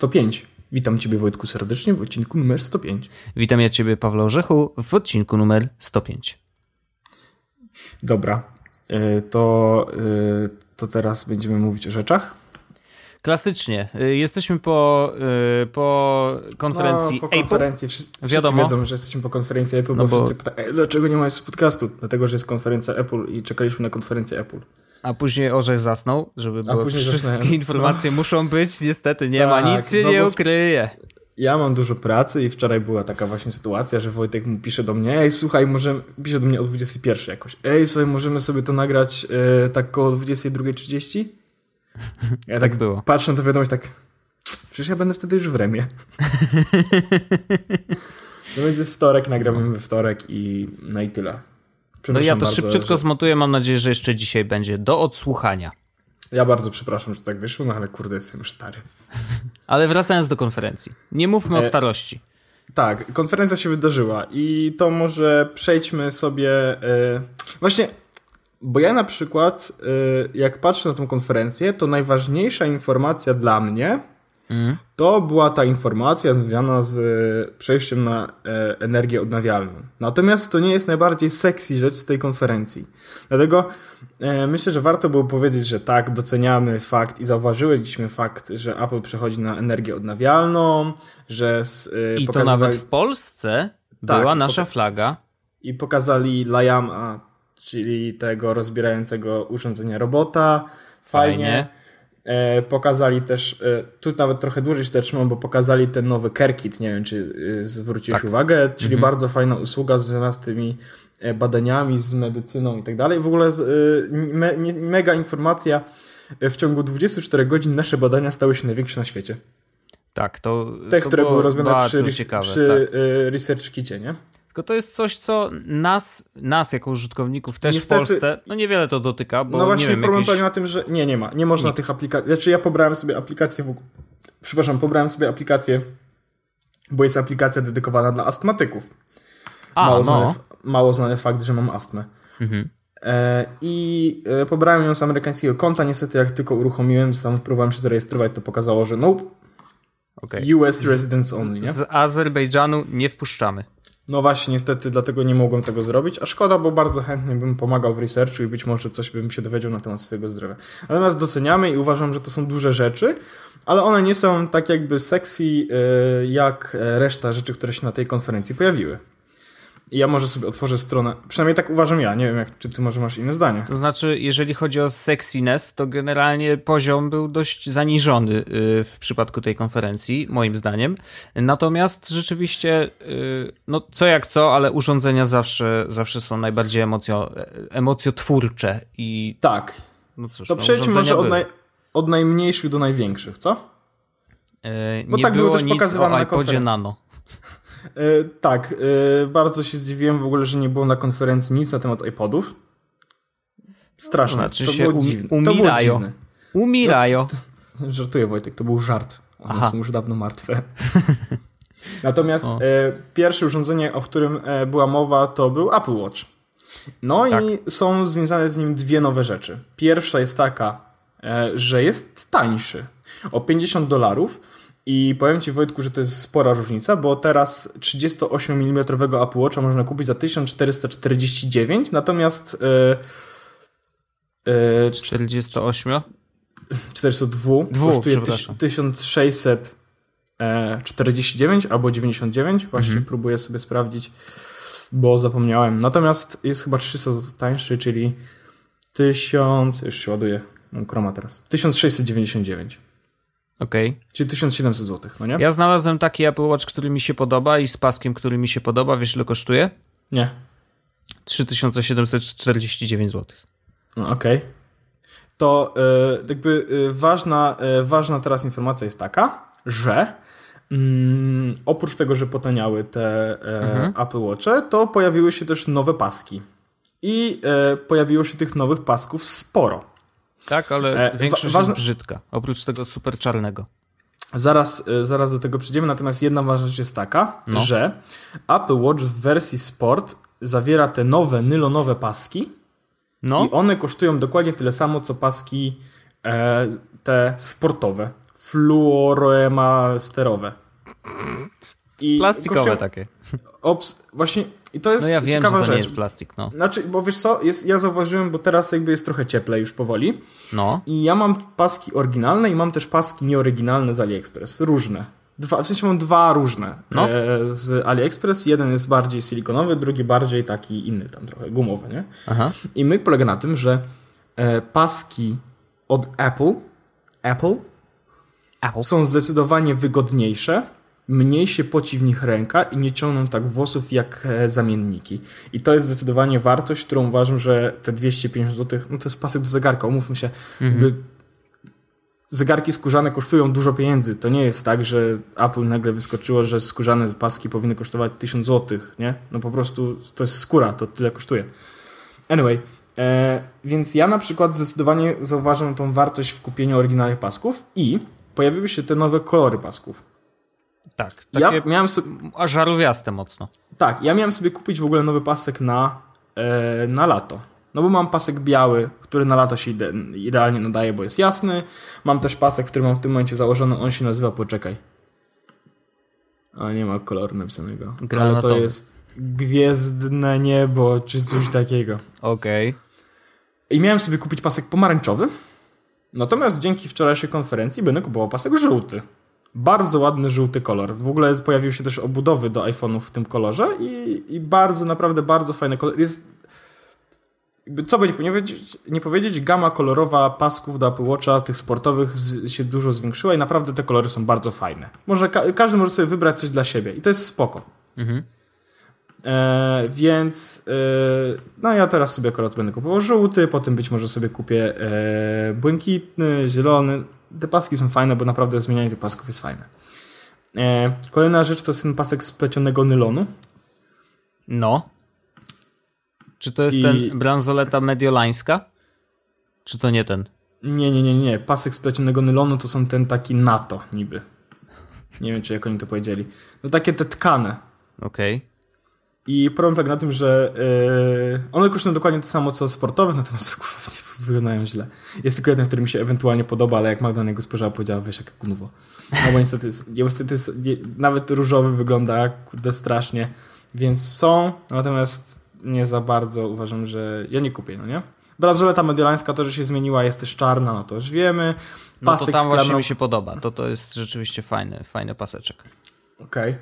105. Witam Ciebie Wojtku serdecznie w odcinku numer 105. Witam ja Ciebie Pawle Orzechu w odcinku numer 105. Dobra, y, to, y, to teraz będziemy mówić o rzeczach. Klasycznie. Y, jesteśmy po, po konferencji no, po konferencji. Wszyscy, Wiadomo. wiedzą, że jesteśmy po konferencji Apple, no bo, bo wszyscy pytają, dlaczego nie ma podcastu? Dlatego, że jest konferencja Apple i czekaliśmy na konferencję Apple. A później Orzech zasnął, żeby było wszystkie zasnąłem. informacje no. muszą być. Niestety nie tak, ma, nic się no nie ukryje. Ja mam dużo pracy i wczoraj była taka właśnie sytuacja, że Wojtek mu pisze do mnie, ej słuchaj, może pisze do mnie o 21 jakoś, ej słuchaj, możemy sobie to nagrać e, tak koło 22.30? Ja tak, tak było. patrzę na tę wiadomość tak, przecież ja będę wtedy już w remie. no więc jest wtorek, nagramy we wtorek i no i tyle. No ja to szybciutko że... zmontuję, mam nadzieję, że jeszcze dzisiaj będzie do odsłuchania. Ja bardzo przepraszam, że tak wyszło, no ale kurde, jestem już stary. ale wracając do konferencji. Nie mówmy e... o starości. Tak, konferencja się wydarzyła i to może przejdźmy sobie... E... Właśnie, bo ja na przykład, e... jak patrzę na tę konferencję, to najważniejsza informacja dla mnie Mhm. To była ta informacja związana z e, przejściem na e, energię odnawialną. Natomiast to nie jest najbardziej sexy rzecz z tej konferencji. Dlatego e, myślę, że warto było powiedzieć, że tak, doceniamy fakt i zauważyliśmy fakt, że Apple przechodzi na energię odnawialną, że z, I to nawet w Polsce tak, była nasza flaga. I pokazali Layama, czyli tego rozbierającego urządzenia robota. Fajnie. Fajnie. E, pokazali też, e, tu nawet trochę dłużej się zatrzymam, bo pokazali ten nowy CareKit, nie wiem czy e, zwróciłeś tak. uwagę, czyli mhm. bardzo fajna usługa związana z tymi badaniami, z medycyną i tak dalej. W ogóle me, mega informacja, w ciągu 24 godzin nasze badania stały się największe na świecie. Tak, to Te, to które były robione przy, ciekawe, przy tak. ResearchKicie, nie? Tylko to jest coś, co nas, nas jako użytkowników też Niestety, w Polsce, no niewiele to dotyka, bo No właśnie nie wiem, problem jakieś... polega na tym, że nie, nie ma. Nie można Nikt. tych aplikacji... Znaczy ja pobrałem sobie aplikację w... Przepraszam, pobrałem sobie aplikację, bo jest aplikacja dedykowana dla astmatyków. A, mało, no. znany, mało znany fakt, że mam astmę. Mhm. E, I e, pobrałem ją z amerykańskiego konta. Niestety, jak tylko uruchomiłem, sam próbowałem się zarejestrować, to pokazało, że nope. Okay. US residents only, nie? Z Azerbejdżanu nie wpuszczamy. No właśnie, niestety dlatego nie mogłem tego zrobić, a szkoda, bo bardzo chętnie bym pomagał w researchu i być może coś bym się dowiedział na temat swojego zdrowia. Natomiast doceniamy i uważam, że to są duże rzeczy, ale one nie są tak jakby sexy y, jak reszta rzeczy, które się na tej konferencji pojawiły. Ja może sobie otworzę stronę. Przynajmniej tak uważam ja. Nie wiem, jak, czy ty może masz inne zdanie. To znaczy, jeżeli chodzi o sexiness, to generalnie poziom był dość zaniżony y, w przypadku tej konferencji, moim zdaniem. Natomiast rzeczywiście, y, no co jak co, ale urządzenia zawsze, zawsze są najbardziej emocjo, emocjotwórcze. I, tak. No cóż, to no, przejdźmy może od, naj, od najmniejszych do największych, co? Yy, Bo tak było też pokazywane na konferencji. Nano. E, tak, e, bardzo się zdziwiłem w ogóle, że nie było na konferencji nic na temat iPodów. Straszne. To, znaczy to się było dziwne. Umierają. To było Umierają. No, żartuję Wojtek, to był żart. One są już dawno martwe. Natomiast e, pierwsze urządzenie, o którym e, była mowa, to był Apple Watch. No tak. i są związane z nim dwie nowe rzeczy. Pierwsza jest taka, że jest tańszy. O 50 dolarów i powiem Ci Wojtku, że to jest spora różnica, bo teraz 38 mm Apple Watcha można kupić za 1449, natomiast yy, yy, 48? 402 Dwu, kosztuje 1649 albo 99, właśnie mhm. próbuję sobie sprawdzić, bo zapomniałem. Natomiast jest chyba 300 tańszy, czyli 1000, już się ładuje, mam chroma teraz, 1699. Okej. Okay. Czyli 1700 zł, no nie? Ja znalazłem taki Apple Watch, który mi się podoba i z paskiem, który mi się podoba. Wiesz, ile kosztuje? Nie. 3749 zł. No, Okej. Okay. To yy, jakby yy, ważna, yy, ważna teraz informacja jest taka, że mm, oprócz tego, że potaniały te mhm. Apple Watche, to pojawiły się też nowe paski. I pojawiło się tych nowych pasków sporo. Tak, ale e, większość jest brzydka, oprócz tego super czarnego. Zaraz, e, zaraz do tego przyjdziemy, natomiast jedna ważna rzecz jest taka, no. że Apple Watch w wersji Sport zawiera te nowe, nylonowe paski no. i one kosztują dokładnie tyle samo, co paski e, te sportowe. fluoroemasterowe. I Plastikowe takie. Obs właśnie, i to jest No ja wiem, ciekawa że to rzecz. nie jest plastik, no. Znaczy, bo wiesz co, jest, ja zauważyłem, bo teraz jakby jest trochę cieplej już powoli. No. I ja mam paski oryginalne i mam też paski nieoryginalne z AliExpress. Różne. Dwa, w sensie mam dwa różne No. e, z AliExpress. Jeden jest bardziej silikonowy, drugi bardziej taki inny, tam trochę gumowy, nie? Aha. I myk polega na tym, że e, paski od Apple, Apple Apple. są zdecydowanie wygodniejsze, mniej się poci w nich ręka i nie ciągną tak włosów jak e, zamienniki. I to jest zdecydowanie wartość, którą uważam, że te 250 zł, no to jest pasek do zegarka, umówmy się, jakby zegarki skórzane kosztują dużo pieniędzy. To nie jest tak, że Apple nagle wyskoczyło, że skórzane paski powinny kosztować 1000 zł, nie? No po prostu to jest skóra, to tyle kosztuje. Anyway, e, więc ja na przykład zdecydowanie zauważam tą wartość w kupieniu oryginalnych pasków i pojawiły się te nowe kolory pasków. Tak. Ja miałem sobie, ja... żarówiaste mocno. tak, ja miałem sobie kupić w ogóle nowy pasek na, e, na lato. No bo mam pasek biały, który na lato się ide idealnie nadaje, bo jest jasny. Mam też pasek, który mam w tym momencie założony, on się nazywa, poczekaj. A nie ma koloru napisanego. Ale to Granatowy. jest gwiezdne niebo, czy coś takiego. Okej. I miałem sobie kupić pasek pomarańczowy. Natomiast dzięki wczorajszej konferencji będę kupował pasek żółty. Bardzo ładny żółty kolor. W ogóle pojawiły się też obudowy do iPhone'ów w tym kolorze i, i bardzo, naprawdę bardzo fajny kolor. Jest, co by nie powiedzieć, nie powiedzieć, gama kolorowa pasków do Apple Watcha, tych sportowych, z, się dużo zwiększyła i naprawdę te kolory są bardzo fajne. Może ka każdy może sobie wybrać coś dla siebie i to jest spoko. Mhm. E, więc e, no ja teraz sobie akurat będę kupował żółty, potem być może sobie kupię e, błękitny, zielony. Te paski są fajne, bo naprawdę zmienianie tych pasków jest fajne. E, kolejna rzecz to jest ten pasek z plecionego nylonu. No. Czy to jest I- ten bransoleta mediolańska? Czy to nie ten? Nie, nie, nie, nie. Pasek z plecionego nylonu to są ten taki NATO niby. Nie wiem, czy jak oni to powiedzieli. No takie te tkane. Okej. I problem polega na tym, że yy, one kosztują dokładnie to samo co sportowe, natomiast wyglądają źle. Jest tylko jeden, który mi się ewentualnie podoba, ale jak Magda na niego spojrzała, powiedziała, wiesz, jak gówno. No bo niestety, jest, niestety jest, nawet różowy wygląda kurde strasznie, więc są, natomiast nie za bardzo uważam, że ja nie kupię, no nie? Bransoleta mediolańska to, że się zmieniła, jest też czarna, no to już wiemy. No to Pasek tam właśnie mi się podoba. To to jest rzeczywiście fajny, fajny paseczek. Okej.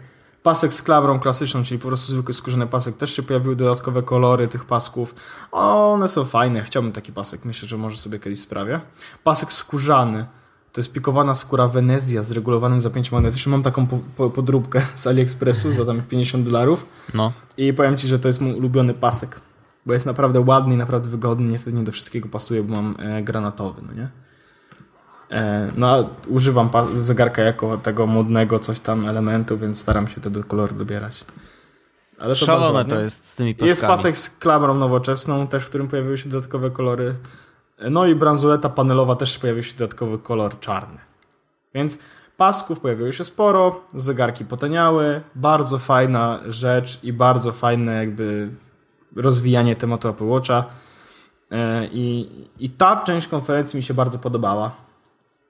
Pasek z klamrą klasyczną, czyli po prostu zwykły skórzany pasek. Też się pojawiły dodatkowe kolory tych pasków. One są fajne. Chciałbym taki pasek. Myślę, że może sobie kiedyś sprawię. Pasek skórzany. To jest pikowana skóra Venezja z regulowanym zapięciem magnetycznym. Mam taką po, po, podróbkę z AliExpressu za tam 50 dolarów. No. I powiem Ci, że to jest mój ulubiony pasek. Bo jest naprawdę ładny i naprawdę wygodny. Niestety nie do wszystkiego pasuje, bo mam e, granatowy, no nie? E, no, a używam zegarka jako tego modnego coś tam elementu, więc staram się do koloru dobierać. Ale to bardzo Szalone ładnie. to jest z tymi paskami. Jest pasek z klamrą nowoczesną, też w którym pojawiły się dodatkowe kolory. No i bransoleta panelowa też pojawił się dodatkowy kolor czarny. Więc pasków pojawiło się sporo, zegarki potaniały, bardzo fajna rzecz i bardzo fajne jakby rozwijanie tematu Apple Watcha. E, I, I ta część konferencji mi się bardzo podobała.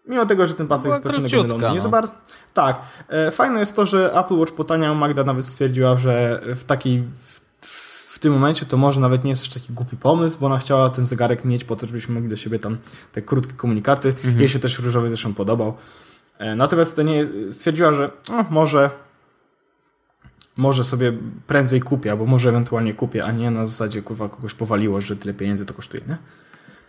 Mimo tego, że ten pasek jest króciutka, nylonu. Nie no. za bardzo. Tak. E, Fajne jest to, że Apple Watch potaniał. Magda nawet stwierdziła, że w takiej. W, tym momencie to może nawet nie jest też taki głupi pomysł, bo ona chciała ten zegarek mieć po to, żebyśmy mogli do siebie tam te krótkie komunikaty. Mhm. Jej się też różowy zresztą podobał. E, Natomiast to nie stwierdziła, że o, może może sobie prędzej kupię, albo może ewentualnie kupię, a nie na zasadzie kurwa kogoś powaliło, że tyle pieniędzy to kosztuje, nie?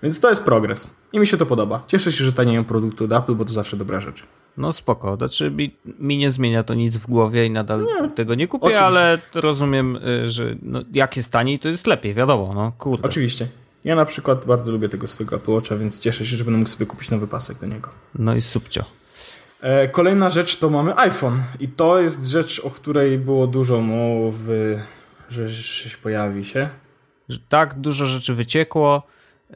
Więc to jest progres. I mi się to podoba. Cieszę się, że tanieją produkty od Apple, bo to zawsze dobra rzecz. No spoko. Znaczy mi, mi nie zmienia to nic w głowie i nadal tego nie kupię, oczywiście. ale rozumiem, y, że no, jak jest taniej, to jest lepiej, wiadomo, no kurde. Oczywiście. Ja na przykład bardzo lubię tego swojego Apple Watcha, więc cieszę się, że będę mógł sobie kupić nowy pasek do niego. No i subcio. E, Kolejna rzecz to mamy iPhone. I to jest rzecz, o której było dużo mowy, że że pojawi się. Tak, dużo rzeczy wyciekło.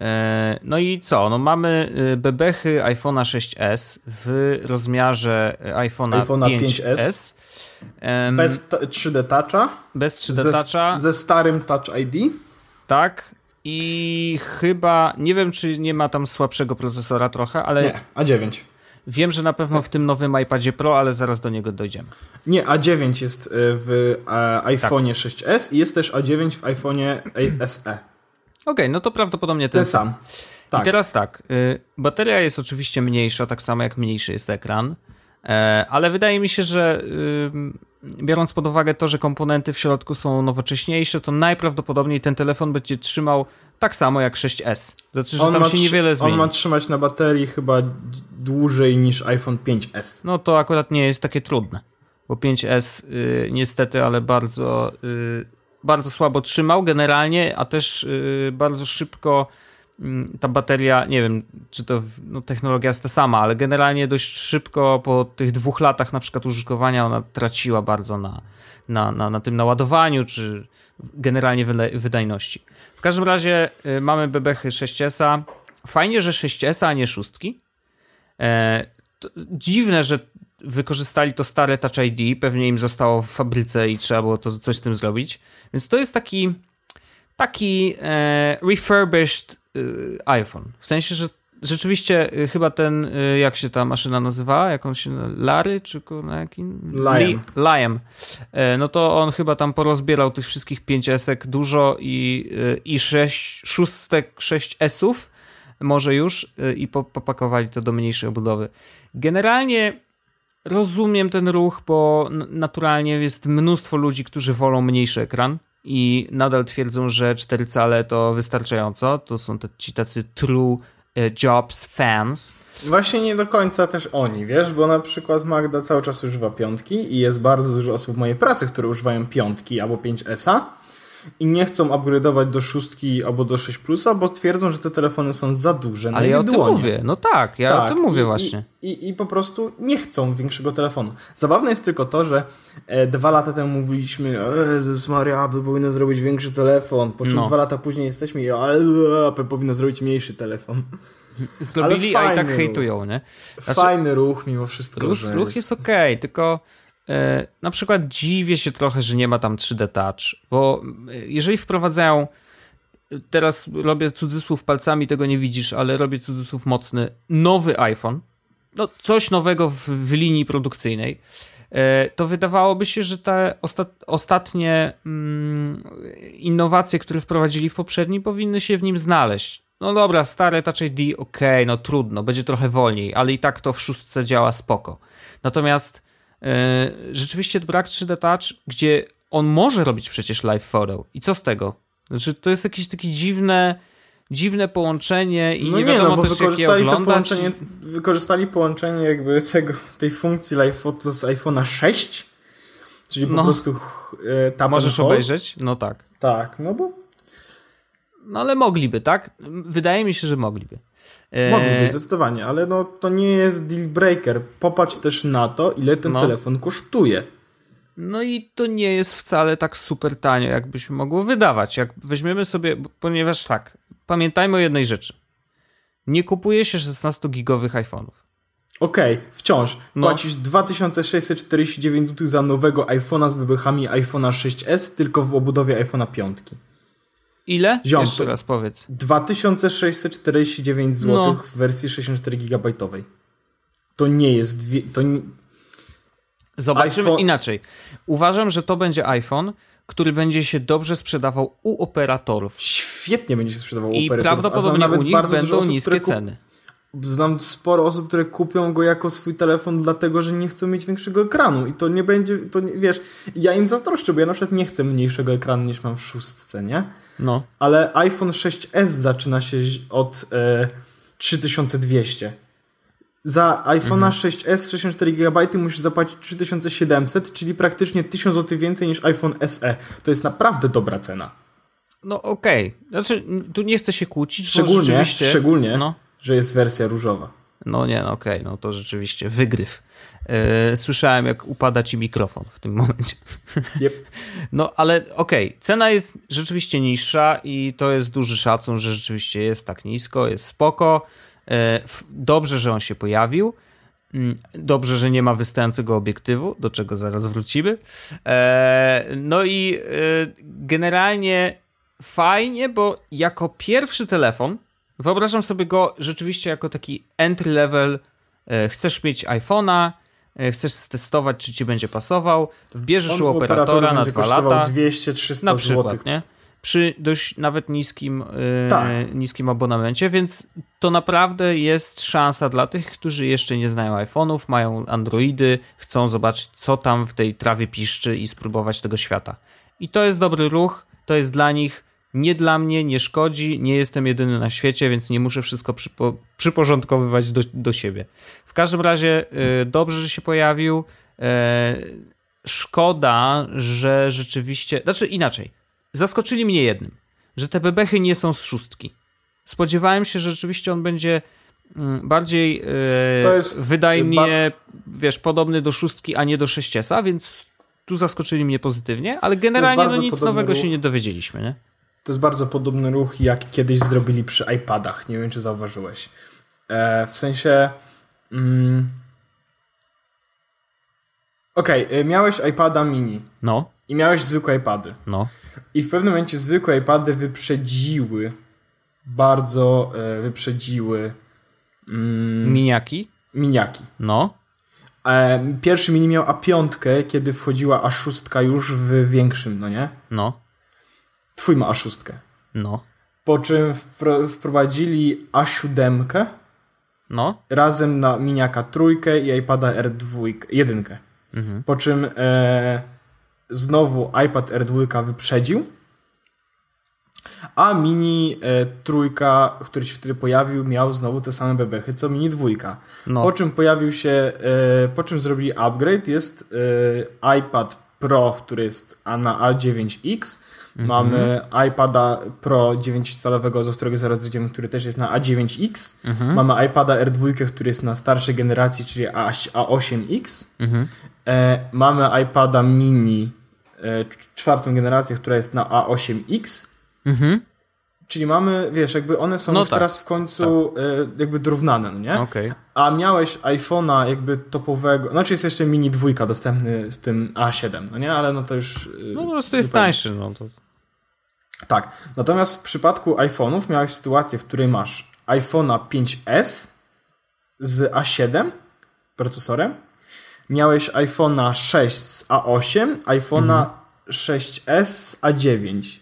E, No i co? No mamy y, bebechy iPhone'a 6s w rozmiarze iPhone'a iPhone'a 5S. 5S. Em, Bez t- 3D Toucha. bez 3D ze, Toucha. ze starym Touch ID. Tak. I chyba, nie wiem czy nie ma tam słabszego procesora trochę, ale Nie, A9. Wiem, że na pewno w tym nowym iPadzie Pro, ale zaraz do niego dojdziemy. Nie, A9 jest w iPhone tak. 6s i jest też A9 w iPhone'ie SE. Okej, okay, no to prawdopodobnie ten, ten sam. Tak. I teraz tak, y, bateria jest oczywiście mniejsza, tak samo jak mniejszy jest ekran, e, ale wydaje mi się, że y, biorąc pod uwagę to, że komponenty w środku są nowocześniejsze, to najprawdopodobniej ten telefon będzie trzymał tak samo jak 6S. Znaczy, że on tam się niewiele zmieni. On ma trzymać na baterii chyba dłużej niż iPhone 5S. No to akurat nie jest takie trudne, bo 5S y, niestety, ale bardzo, y, bardzo słabo trzymał generalnie, a też y, bardzo szybko Mm, ta bateria, nie wiem, czy to no, technologia jest ta sama, ale generalnie dość szybko po tych dwóch latach na przykład użytkowania ona traciła bardzo na, na, na, na tym naładowaniu, czy generalnie wydajności. W każdym razie y, mamy bebechy 6S. Fajnie, że 6S, a nie szóstki. E, dziwne, że wykorzystali to stare Touch ID, pewnie im zostało w fabryce i trzeba było to coś z tym zrobić. Więc to jest taki taki e, refurbished y, iPhone. W sensie, że rzeczywiście y, chyba ten, y, jak się ta maszyna nazywała, jak się, Lary, czy na jakim? Liam. Liam. E, no to on chyba tam porozbierał tych wszystkich 5 esek dużo i, i 6, szóstek 6 esów może już i popakowali to do mniejszej obudowy. Generalnie rozumiem ten ruch, bo naturalnie jest mnóstwo ludzi, którzy wolą mniejszy ekran i nadal twierdzą, że 4 cale to wystarczająco. To są te, ci tacy true e, Jobs fans. Właśnie nie do końca też oni, wiesz, bo na przykład Magda cały czas używa piątki i jest bardzo dużo osób w mojej pracy, które używają piątki albo 5S i nie chcą upgrade'ować do szóstki albo do 6 plusa, bo stwierdzą, że te telefony są za duże Ale ja o tym mówię, no tak, ja tak, o tym mówię i, właśnie. I, i, I, po prostu nie chcą większego telefonu. Zabawne jest tylko to, że e, dwa lata temu mówiliśmy, Jezus Maria, Apple powinno zrobić większy telefon, po czym no. dwa lata później jesteśmy i Apple powinno zrobić mniejszy telefon. Zrobili, a i tak hejtują, nie? Znaczy, fajny ruch mimo wszystko. Ruch, ruch jest, okej, okay, tylko E, na przykład dziwię się trochę, że nie ma tam 3D Touch, bo e, jeżeli wprowadzają teraz robię cudzysłów palcami, tego nie widzisz, ale robię cudzysłów mocny, nowy iPhone, no coś nowego w, w linii produkcyjnej, e, to wydawałoby się, że te ostat, ostatnie mm, innowacje, które wprowadzili w poprzednim, powinny się w nim znaleźć. No dobra, stare Touch ID, ok, no trudno, będzie trochę wolniej, ale i tak to w szóstce działa spoko. Natomiast E, rzeczywiście brak 3D Touch, gdzie on może robić przecież live photo. I co z tego? Znaczy, to jest jakieś takie dziwne, dziwne połączenie i no nie, nie wiadomo no, bo też wykorzystali to połączenie, Wykorzystali połączenie jakby tego, tej funkcji live photo z iPhone'a 6, czyli po no. prostu e, tap Możesz obejrzeć? No tak. Tak, no bo... No ale mogliby, tak? Wydaje mi się, że mogliby. Mogliby e, zdecydowanie, ale no, to nie jest deal breaker. Popatrz też na to, ile ten no. telefon kosztuje. No i to nie jest wcale tak super tanio, jakbyśmy mogło wydawać. Jak weźmiemy sobie, ponieważ tak, pamiętajmy o jednej rzeczy. Nie kupuje się 16-gigowych iPhone'ów. Okej, okay, wciąż. No. Płacisz 2649 zł za nowego iPhone'a z bebechami iPhone'a 6s, tylko w obudowie iPhone'a 5. Ile? Ziom, Jeszcze raz powiedz. 2649 zł no. w wersji 64 GB. To nie jest... To nie... Zobaczymy iPhone... inaczej. Uważam, że to będzie iPhone, który będzie się dobrze sprzedawał u operatorów. Świetnie będzie się sprzedawał u I operatorów. I prawdopodobnie u nich będą osób, niskie ceny. Znam sporo osób, które kupią go jako swój telefon, dlatego że nie chcą mieć większego ekranu. I to nie będzie, to nie, wiesz, ja im zazdroszczę, bo ja na przykład nie chcę mniejszego ekranu niż mam w szóstce, nie? No. Ale iPhone 6s zaczyna się od e, 3200. Za iPhone'a mhm. 6s 64 GB musisz zapłacić 3700, czyli praktycznie 1000 zł więcej niż iPhone SE. To jest naprawdę dobra cena. No okej. Okay. Znaczy, tu nie chcę się kłócić, szczególnie, szczególnie no. że jest wersja różowa. No nie, no okej, okay, no to rzeczywiście wygryw. Yy, słyszałem, jak upada ci mikrofon w tym momencie. Yep. No ale okej, okay, cena jest rzeczywiście niższa i to jest duży szacun, że rzeczywiście jest tak nisko, jest spoko. Yy, dobrze, że on się pojawił. Yy, dobrze, że nie ma wystającego obiektywu, do czego zaraz wrócimy. Yy, no i generalnie fajnie, bo jako pierwszy telefon Wyobrażam sobie go rzeczywiście jako taki entry level e, chcesz mieć iPhone'a, e, chcesz testować, czy ci będzie pasował, wbierzesz u operatora na dwa lata. 200-300 na przykład, zł. nie? Przy dość nawet niskim, yy, tak. niskim abonamencie, więc to naprawdę jest szansa dla tych, którzy jeszcze nie znają iPhone'ów, mają Androidy, chcą zobaczyć, co tam w tej trawie piszczy i spróbować tego świata. I to jest dobry ruch, to jest dla nich nie dla mnie, nie szkodzi, nie jestem jedyny na świecie, więc nie muszę wszystko przypo przyporządkowywać do, do siebie. W każdym razie y, dobrze, że się pojawił. Y, szkoda, że rzeczywiście. Znaczy inaczej. Zaskoczyli mnie jednym, że te bebechy nie są z szóstki. Spodziewałem się, że rzeczywiście on będzie mm, bardziej y, wydajnie, wiesz, podobny do szóstki, a nie do sześciesa, więc tu zaskoczyli mnie pozytywnie, ale generalnie no nic nowego ruch. się nie dowiedzieliśmy, nie? To jest bardzo podobny ruch, jak kiedyś zrobili przy iPadach. Nie wiem, czy zauważyłeś. E, w sensie. Mm, Okej, okay, miałeś iPada mini. No. I miałeś zwykłe iPady. No. I w pewnym momencie zwykłe iPady wyprzedziły. Bardzo e, wyprzedziły. Mm, miniaki? Miniaki. No. E, pierwszy mini miał A5, kiedy wchodziła A6 już w większym, no nie? No. Twój ma A6. No. Po czym wprowadzili A7. No. Razem na miniaka trójkę i iPada R2 jedynkę. Mhm. Po czym e, znowu iPad R2 wyprzedził. A mini e, trójka, który się wtedy pojawił, miał znowu te same bebechy co mini dwójka. No. Po czym pojawił się, e, po czym zrobili upgrade, jest e, iPad Pro, który jest na A9X Mhm. Mamy iPada Pro 9-calowego, z którego zaraz zejdziemy, który też jest na A9X. Mhm. Mamy iPada R2, który jest na starszej generacji, czyli A8X. Mhm. E, mamy iPada mini e, czwartą generację, która jest na A8X. Mhm. Czyli mamy, wiesz, jakby one są no już tak. teraz w końcu tak. e, jakby dorównane, no nie? Okay. A miałeś iPhone'a jakby topowego, znaczy jest jeszcze mini dwójka dostępny z tym A7, no nie? Ale no to już... No po prostu jest tańszy, no to... Tak. Natomiast w przypadku iPhone'ów miałeś sytuację, w której masz iPhone'a 5S z A7 procesorem, miałeś iPhone'a 6 z A8, iPhone'a mhm. 6S z A9.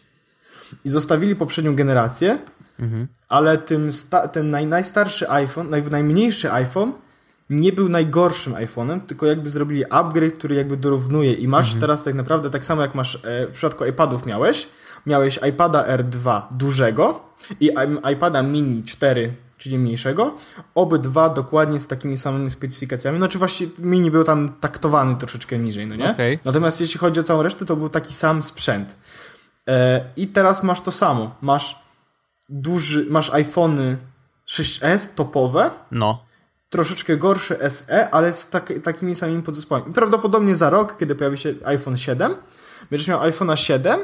I zostawili poprzednią generację, mhm. ale tym ten naj najstarszy iPhone, naj najmniejszy iPhone nie był najgorszym iPhone'em, tylko jakby zrobili upgrade, który jakby dorównuje i masz mhm. teraz tak naprawdę tak samo jak masz e, w przypadku iPadów miałeś, miałeś iPada R2 dużego i iPada mini 4 czyli mniejszego. Obydwa dokładnie z takimi samymi specyfikacjami. Znaczy właściwie mini był tam taktowany troszeczkę niżej, no nie? Okay. Natomiast jeśli chodzi o całą resztę, to był taki sam sprzęt. E, I teraz masz to samo. Masz duży, masz iPhony 6S topowe. No. Troszeczkę gorsze SE, ale z tak, takimi samymi podzespołami. Prawdopodobnie za rok, kiedy pojawi się iPhone 7, będziesz miał iPhone'a 7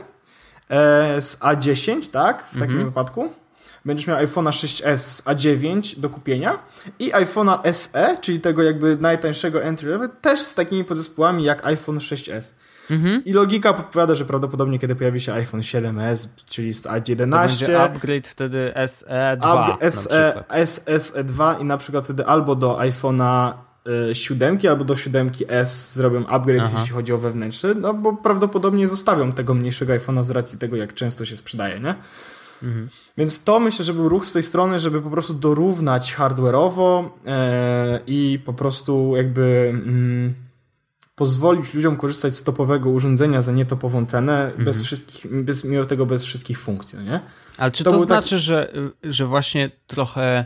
e, z A10, tak? W takim mhm. wypadku. Będziesz miał iPhone'a 6s z A9 do kupienia i iPhone'a SE, czyli tego jakby najtańszego entry level, też z takimi podzespołami jak iPhone 6s. Mhm. I logika podpowiada, że prawdopodobnie kiedy pojawi się iPhone 7s, czyli z A11. To będzie upgrade wtedy SE2. SE, SE2 i na przykład wtedy albo do iPhone'a Y, siódemki albo do siódemki S zrobią upgrade, Aha. jeśli chodzi o wewnętrzny, no bo prawdopodobnie zostawią tego mniejszego iPhone'a z racji tego, jak często się sprzedaje, nie? Mhm. Więc to myślę, że był ruch z tej strony, żeby po prostu dorównać hardware'owo e, i po prostu jakby mm, pozwolić ludziom korzystać z topowego urządzenia za nietopową cenę, mhm. bez wszystkich, bez, mimo tego bez wszystkich funkcji, no nie? Ale czy to, to znaczy, tak... że, że właśnie trochę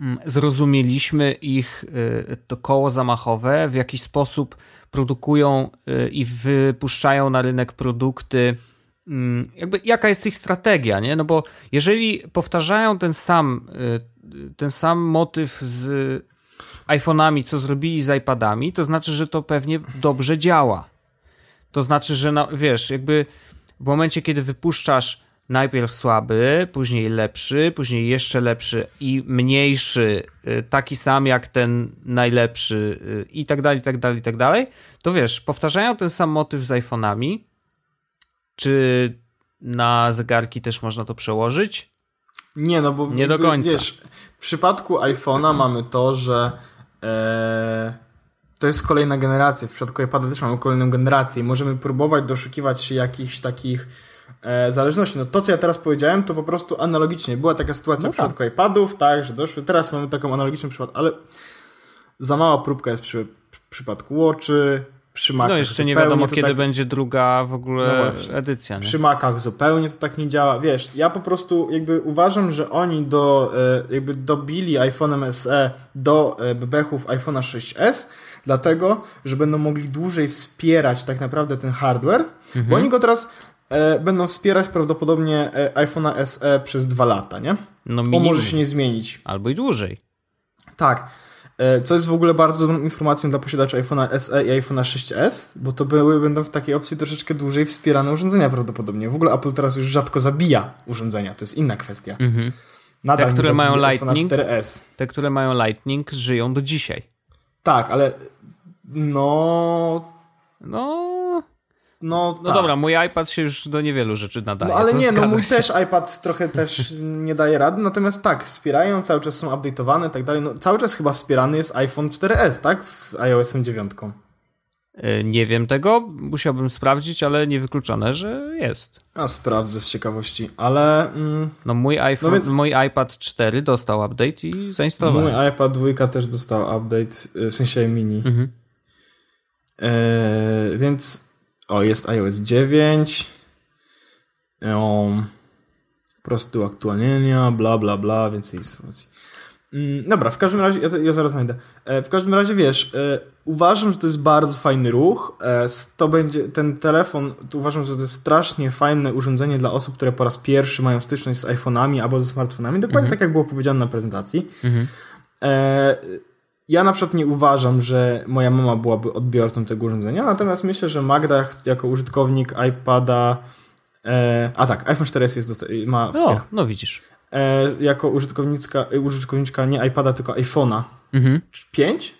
Mm, zrozumieliśmy ich y, to koło zamachowe, w jaki sposób produkują y, i wypuszczają na rynek produkty, mm, jakby jaka jest ich strategia, nie? No bo jeżeli powtarzają ten sam, y, ten sam motyw z iPhone'ami, co zrobili z iPadami, to znaczy, że to pewnie dobrze działa. To znaczy, że no, wiesz, jakby w momencie, kiedy wypuszczasz najpierw słaby, później lepszy, później jeszcze lepszy i mniejszy, y, taki sam jak ten najlepszy y, i tak dalej, i tak dalej, i tak dalej, to wiesz, powtarzają ten sam motyw z iPhone'ami. Czy na zegarki też można to przełożyć? Nie, no bo nie do końca. Wiesz, w przypadku iPhone'a mamy to, że e, to jest kolejna generacja. W przypadku iPada też mamy kolejną generację i możemy próbować doszukiwać się jakichś takich e, zależności. No to, co ja teraz powiedziałem, to po prostu analogicznie. Była taka sytuacja No w przypadku iPadów, tak, że doszły. Teraz mamy taką analogiczną przypadek, ale za mała próbka jest przy, w przypadku Watchy, przy Macach No jeszcze nie wiadomo, kiedy tak, będzie druga w No ogóle właśnie. edycja. Nie? Przy Macach zupełnie to tak nie działa. Wiesz, ja po prostu jakby uważam, że oni do, e, jakby dobili iPhone'em SE do e, bebechów iPhone'a 6s, dlatego, że będą mogli dłużej wspierać tak naprawdę ten hardware, bo oni go teraz e, będą wspierać prawdopodobnie e, iPhone'a SE przez dwa lata, nie? No Bo może się nie zmienić. Albo i dłużej. Tak. E, Co jest w ogóle bardzo dobrą informacją dla posiadaczy iPhone'a SE i iPhone'a 6s, bo to były, będą w takiej opcji troszeczkę dłużej wspierane urządzenia prawdopodobnie. W ogóle Apple teraz już rzadko zabija urządzenia, to jest inna kwestia. Mhm. Nadal Te, które mają Lightning? 4S. Te, które mają Lightning, żyją do dzisiaj. Tak, ale no... No, No, no tak. dobra, mój iPad się już do niewielu rzeczy nadaje. No ale nie, no mój się. też iPad trochę też nie daje rady, natomiast tak, wspierają, cały czas są update'owane i tak dalej. No, cały czas chyba wspierany jest iPhone 4S, tak? W iOS 9. Y, Nie wiem tego, musiałbym sprawdzić, ale niewykluczone, że jest. A sprawdzę z ciekawości, ale... Mm, No mój iPhone, No więc- mój iPad 4 dostał update i zainstalowałem. Mój iPad 2 też dostał update, y, w sensie mini. Mhm. E, więc o, jest iOS 9. O, prosty do aktualnienia, bla, bla, bla, więcej informacji. Mm, Dobra, w każdym razie, ja, ja zaraz znajdę. E, W każdym razie, wiesz, e, uważam, że to jest bardzo fajny ruch. E, To będzie, ten telefon, to uważam, że to jest strasznie fajne urządzenie dla osób, które po raz pierwszy mają styczność z iPhone'ami albo ze smartfonami. Dokładnie tak, jak było powiedziane na prezentacji. Mhm. E, ja na przykład nie uważam, że moja mama byłaby odbiorcą tego urządzenia, natomiast myślę, że Magda jako użytkownik iPada, e, a tak, iPhone 4S jest ma No, wspiera. no widzisz. E, jako użytkowniczka, użytkowniczka nie iPada, tylko iPhone'a Mhm. 5,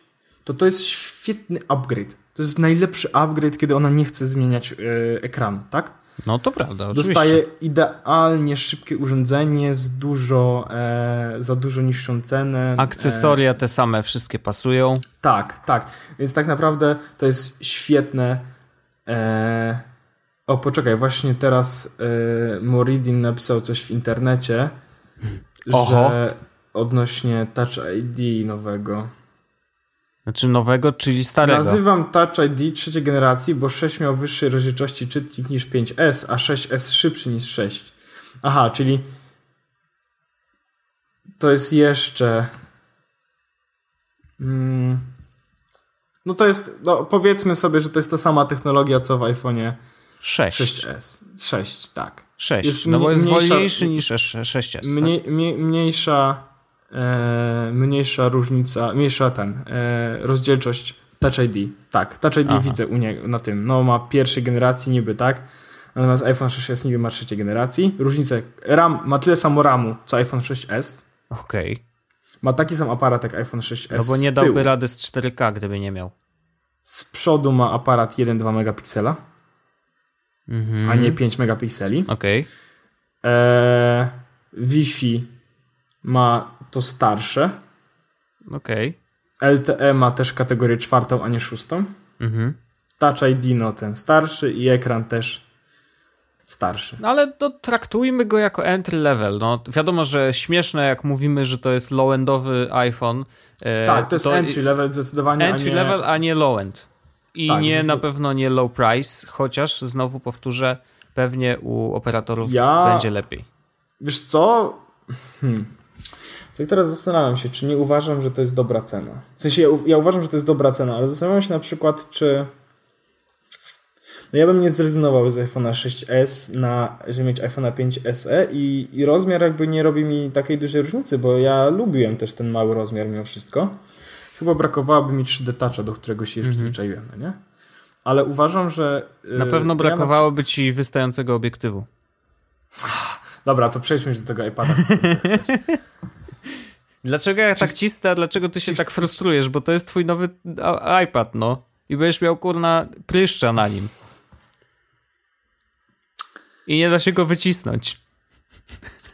to to jest świetny upgrade. To jest najlepszy upgrade, kiedy ona nie chce zmieniać e, ekranu, tak? No to prawda, oczywiście. Dostaje idealnie szybkie urządzenie z dużo, e, za dużo niższą cenę. E, Akcesoria te same, wszystkie pasują. Tak, tak. Więc tak naprawdę to jest świetne. E... O, poczekaj, właśnie teraz e... Moridin napisał coś w internecie, Oho. że odnośnie Touch ID nowego. Znaczy nowego, czyli starego. Nazywam Touch ID trzeciej generacji, bo 6 miał wyższej rozdzielczości czytnik niż 5S, a 6S szybszy niż 6. Aha, czyli to jest jeszcze. Mm, no to jest, no powiedzmy sobie, że to jest ta sama technologia co w iPhone'ie 6. 6S. 6, tak. 6. Jest no bo jest mniejsza- wolniejszy niż 6S. Mniej, mniej, mniejsza, e, mniejsza różnica, mniejsza ten, e, rozdzielczość Touch ID. Tak, Touch ID Aha. widzę u niego na tym. No ma pierwszej generacji niby, tak? Natomiast iPhone 6s niby ma trzeciej generacji. Różnice, RAM ma tyle samo RAMu co iPhone 6s. tak? Okej. Ma taki sam aparat jak iPhone 6s. No bo nie dałby rady z 4K, gdyby nie miał. Z przodu ma aparat 1,2 megapiksela, Mhm. a nie 5 megapikseli. Okej. Eee, Wi-Fi ma to starsze. Okej. LTE ma też kategorię czwartą, a nie szóstą. Mhm. Touch ID no ten starszy i ekran też starszy. No ale no, traktujmy go jako entry level. No, wiadomo, że śmieszne, jak mówimy, że to jest low-endowy iPhone. E, tak, to jest entry level zdecydowanie, entry a nie... level, a nie low-end. I Tak, nie na pewno nie low price, chociaż znowu powtórzę, pewnie u operatorów Ja- będzie lepiej. Wiesz co? Hmm. Tak teraz zastanawiam się, czy nie uważam, że to jest dobra cena. W sensie ja, ja uważam, że to jest dobra cena, ale zastanawiam się na przykład, czy... No ja bym nie zrezygnował z iPhone'a 6s na, żeby mieć iPhone'a 5 SE i, i rozmiar jakby nie robi mi takiej dużej różnicy, bo ja lubiłem też ten mały rozmiar mimo wszystko. Chyba brakowałoby mi 3D Toucha, do którego się już przyzwyczaiłem, no nie? Ale uważam, że... Mhm. Na pewno ja brakowałoby ci wystającego obiektywu. Dobra, to przejdźmy już do tego iPada. Dlaczego ja tak cisnę, a dlaczego ty się tak frustrujesz? Bo to jest twój nowy iPad, no. I będziesz miał kurna pryszcza na nim. I nie da się go wycisnąć.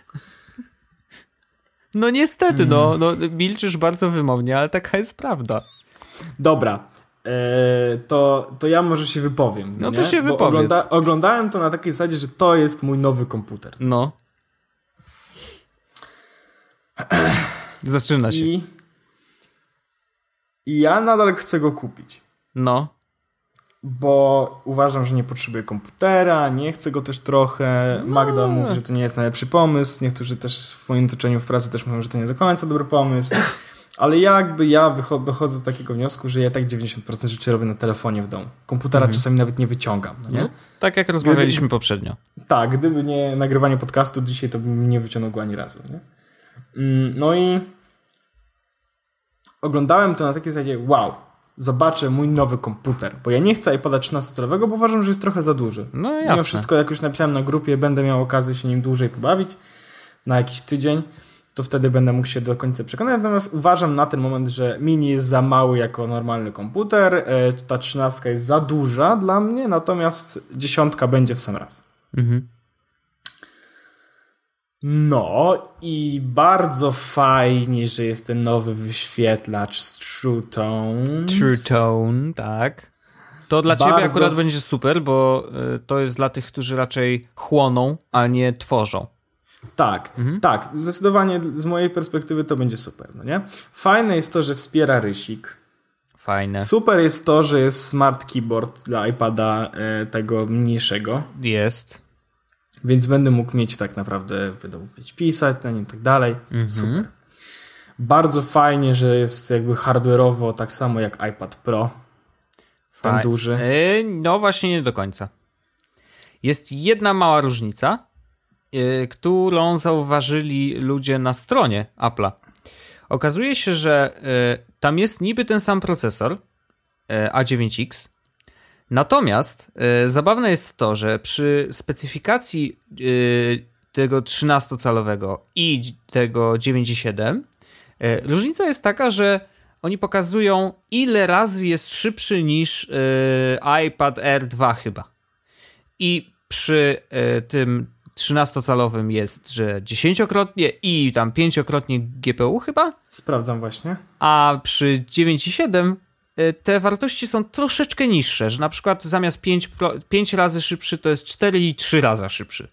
No niestety, no, mm. no milczysz bardzo wymownie, ale taka jest prawda. Dobra, e, to, to ja może się wypowiem. No nie? to się wypowiedz. Ogląda, oglądałem to na takiej zasadzie, że to jest mój nowy komputer. No. Zaczyna się. I, I ja nadal chcę go kupić. No. Bo uważam, że nie potrzebuję komputera, nie chcę go też trochę. No. Magda mówi, że to nie jest najlepszy pomysł. Niektórzy też w moim otoczeniu w pracy też mówią, że to nie do końca dobry pomysł. Ale jakby ja dochodzę do takiego wniosku, że ja tak 90% rzeczy robię na telefonie w domu. Komputera mhm. czasami nawet nie wyciągam. No nie? No, tak jak rozmawialiśmy gdyby, poprzednio. Tak, gdyby nie nagrywanie podcastu dzisiaj, to bym nie wyciągnął go ani razu. Nie? Mm, no i oglądałem to na takiej zasadzie, wow, zobaczę mój nowy komputer, bo ja nie chcę iPada 13-calowego, bo uważam, że jest trochę za duży. No jasne. Mimo wszystko, jak już napisałem na grupie, będę miał okazję się nim dłużej pobawić, na jakiś tydzień, to wtedy będę mógł się do końca przekonać. Natomiast uważam na ten moment, że mini jest za mały jako normalny komputer, e, ta 13 jest za duża dla mnie, natomiast dziesiątka będzie w sam raz. Mhm. No i bardzo fajnie, że jest ten nowy wyświetlacz z True Tone. True Tone, tak. To dla bardzo... ciebie akurat będzie super, bo y, to jest dla tych, którzy raczej chłoną, a nie tworzą. Tak, mhm. tak. Zdecydowanie z mojej perspektywy to będzie super, no nie? Fajne jest to, że wspiera rysik. Fajne. Super jest to, że jest smart keyboard dla iPada e, tego mniejszego. Jest. Więc będę mógł mieć tak naprawdę, będę mógł pisać na nim i tak dalej. Mhm. Super. Bardzo fajnie, że jest jakby hardware'owo tak samo jak iPad Pro. Faj ten duży. Yy, no właśnie nie do końca. Jest jedna mała różnica, yy, którą zauważyli ludzie na stronie Apple'a. Okazuje się, że yy, tam jest niby ten sam procesor y, A9X, Natomiast y, zabawne jest to, że przy specyfikacji y, tego 13-calowego i tego 9.7 y, różnica jest taka, że oni pokazują ile razy jest szybszy niż iPad Air 2 chyba. I przy tym 13-calowym jest, że dziesięciokrotnie i tam pięciokrotnie GPU chyba? Sprawdzam właśnie. A przy 9.7 Y, te wartości są troszeczkę niższe, że na przykład zamiast 5, 5 razy szybszy to jest 4 i 3 razy szybszy.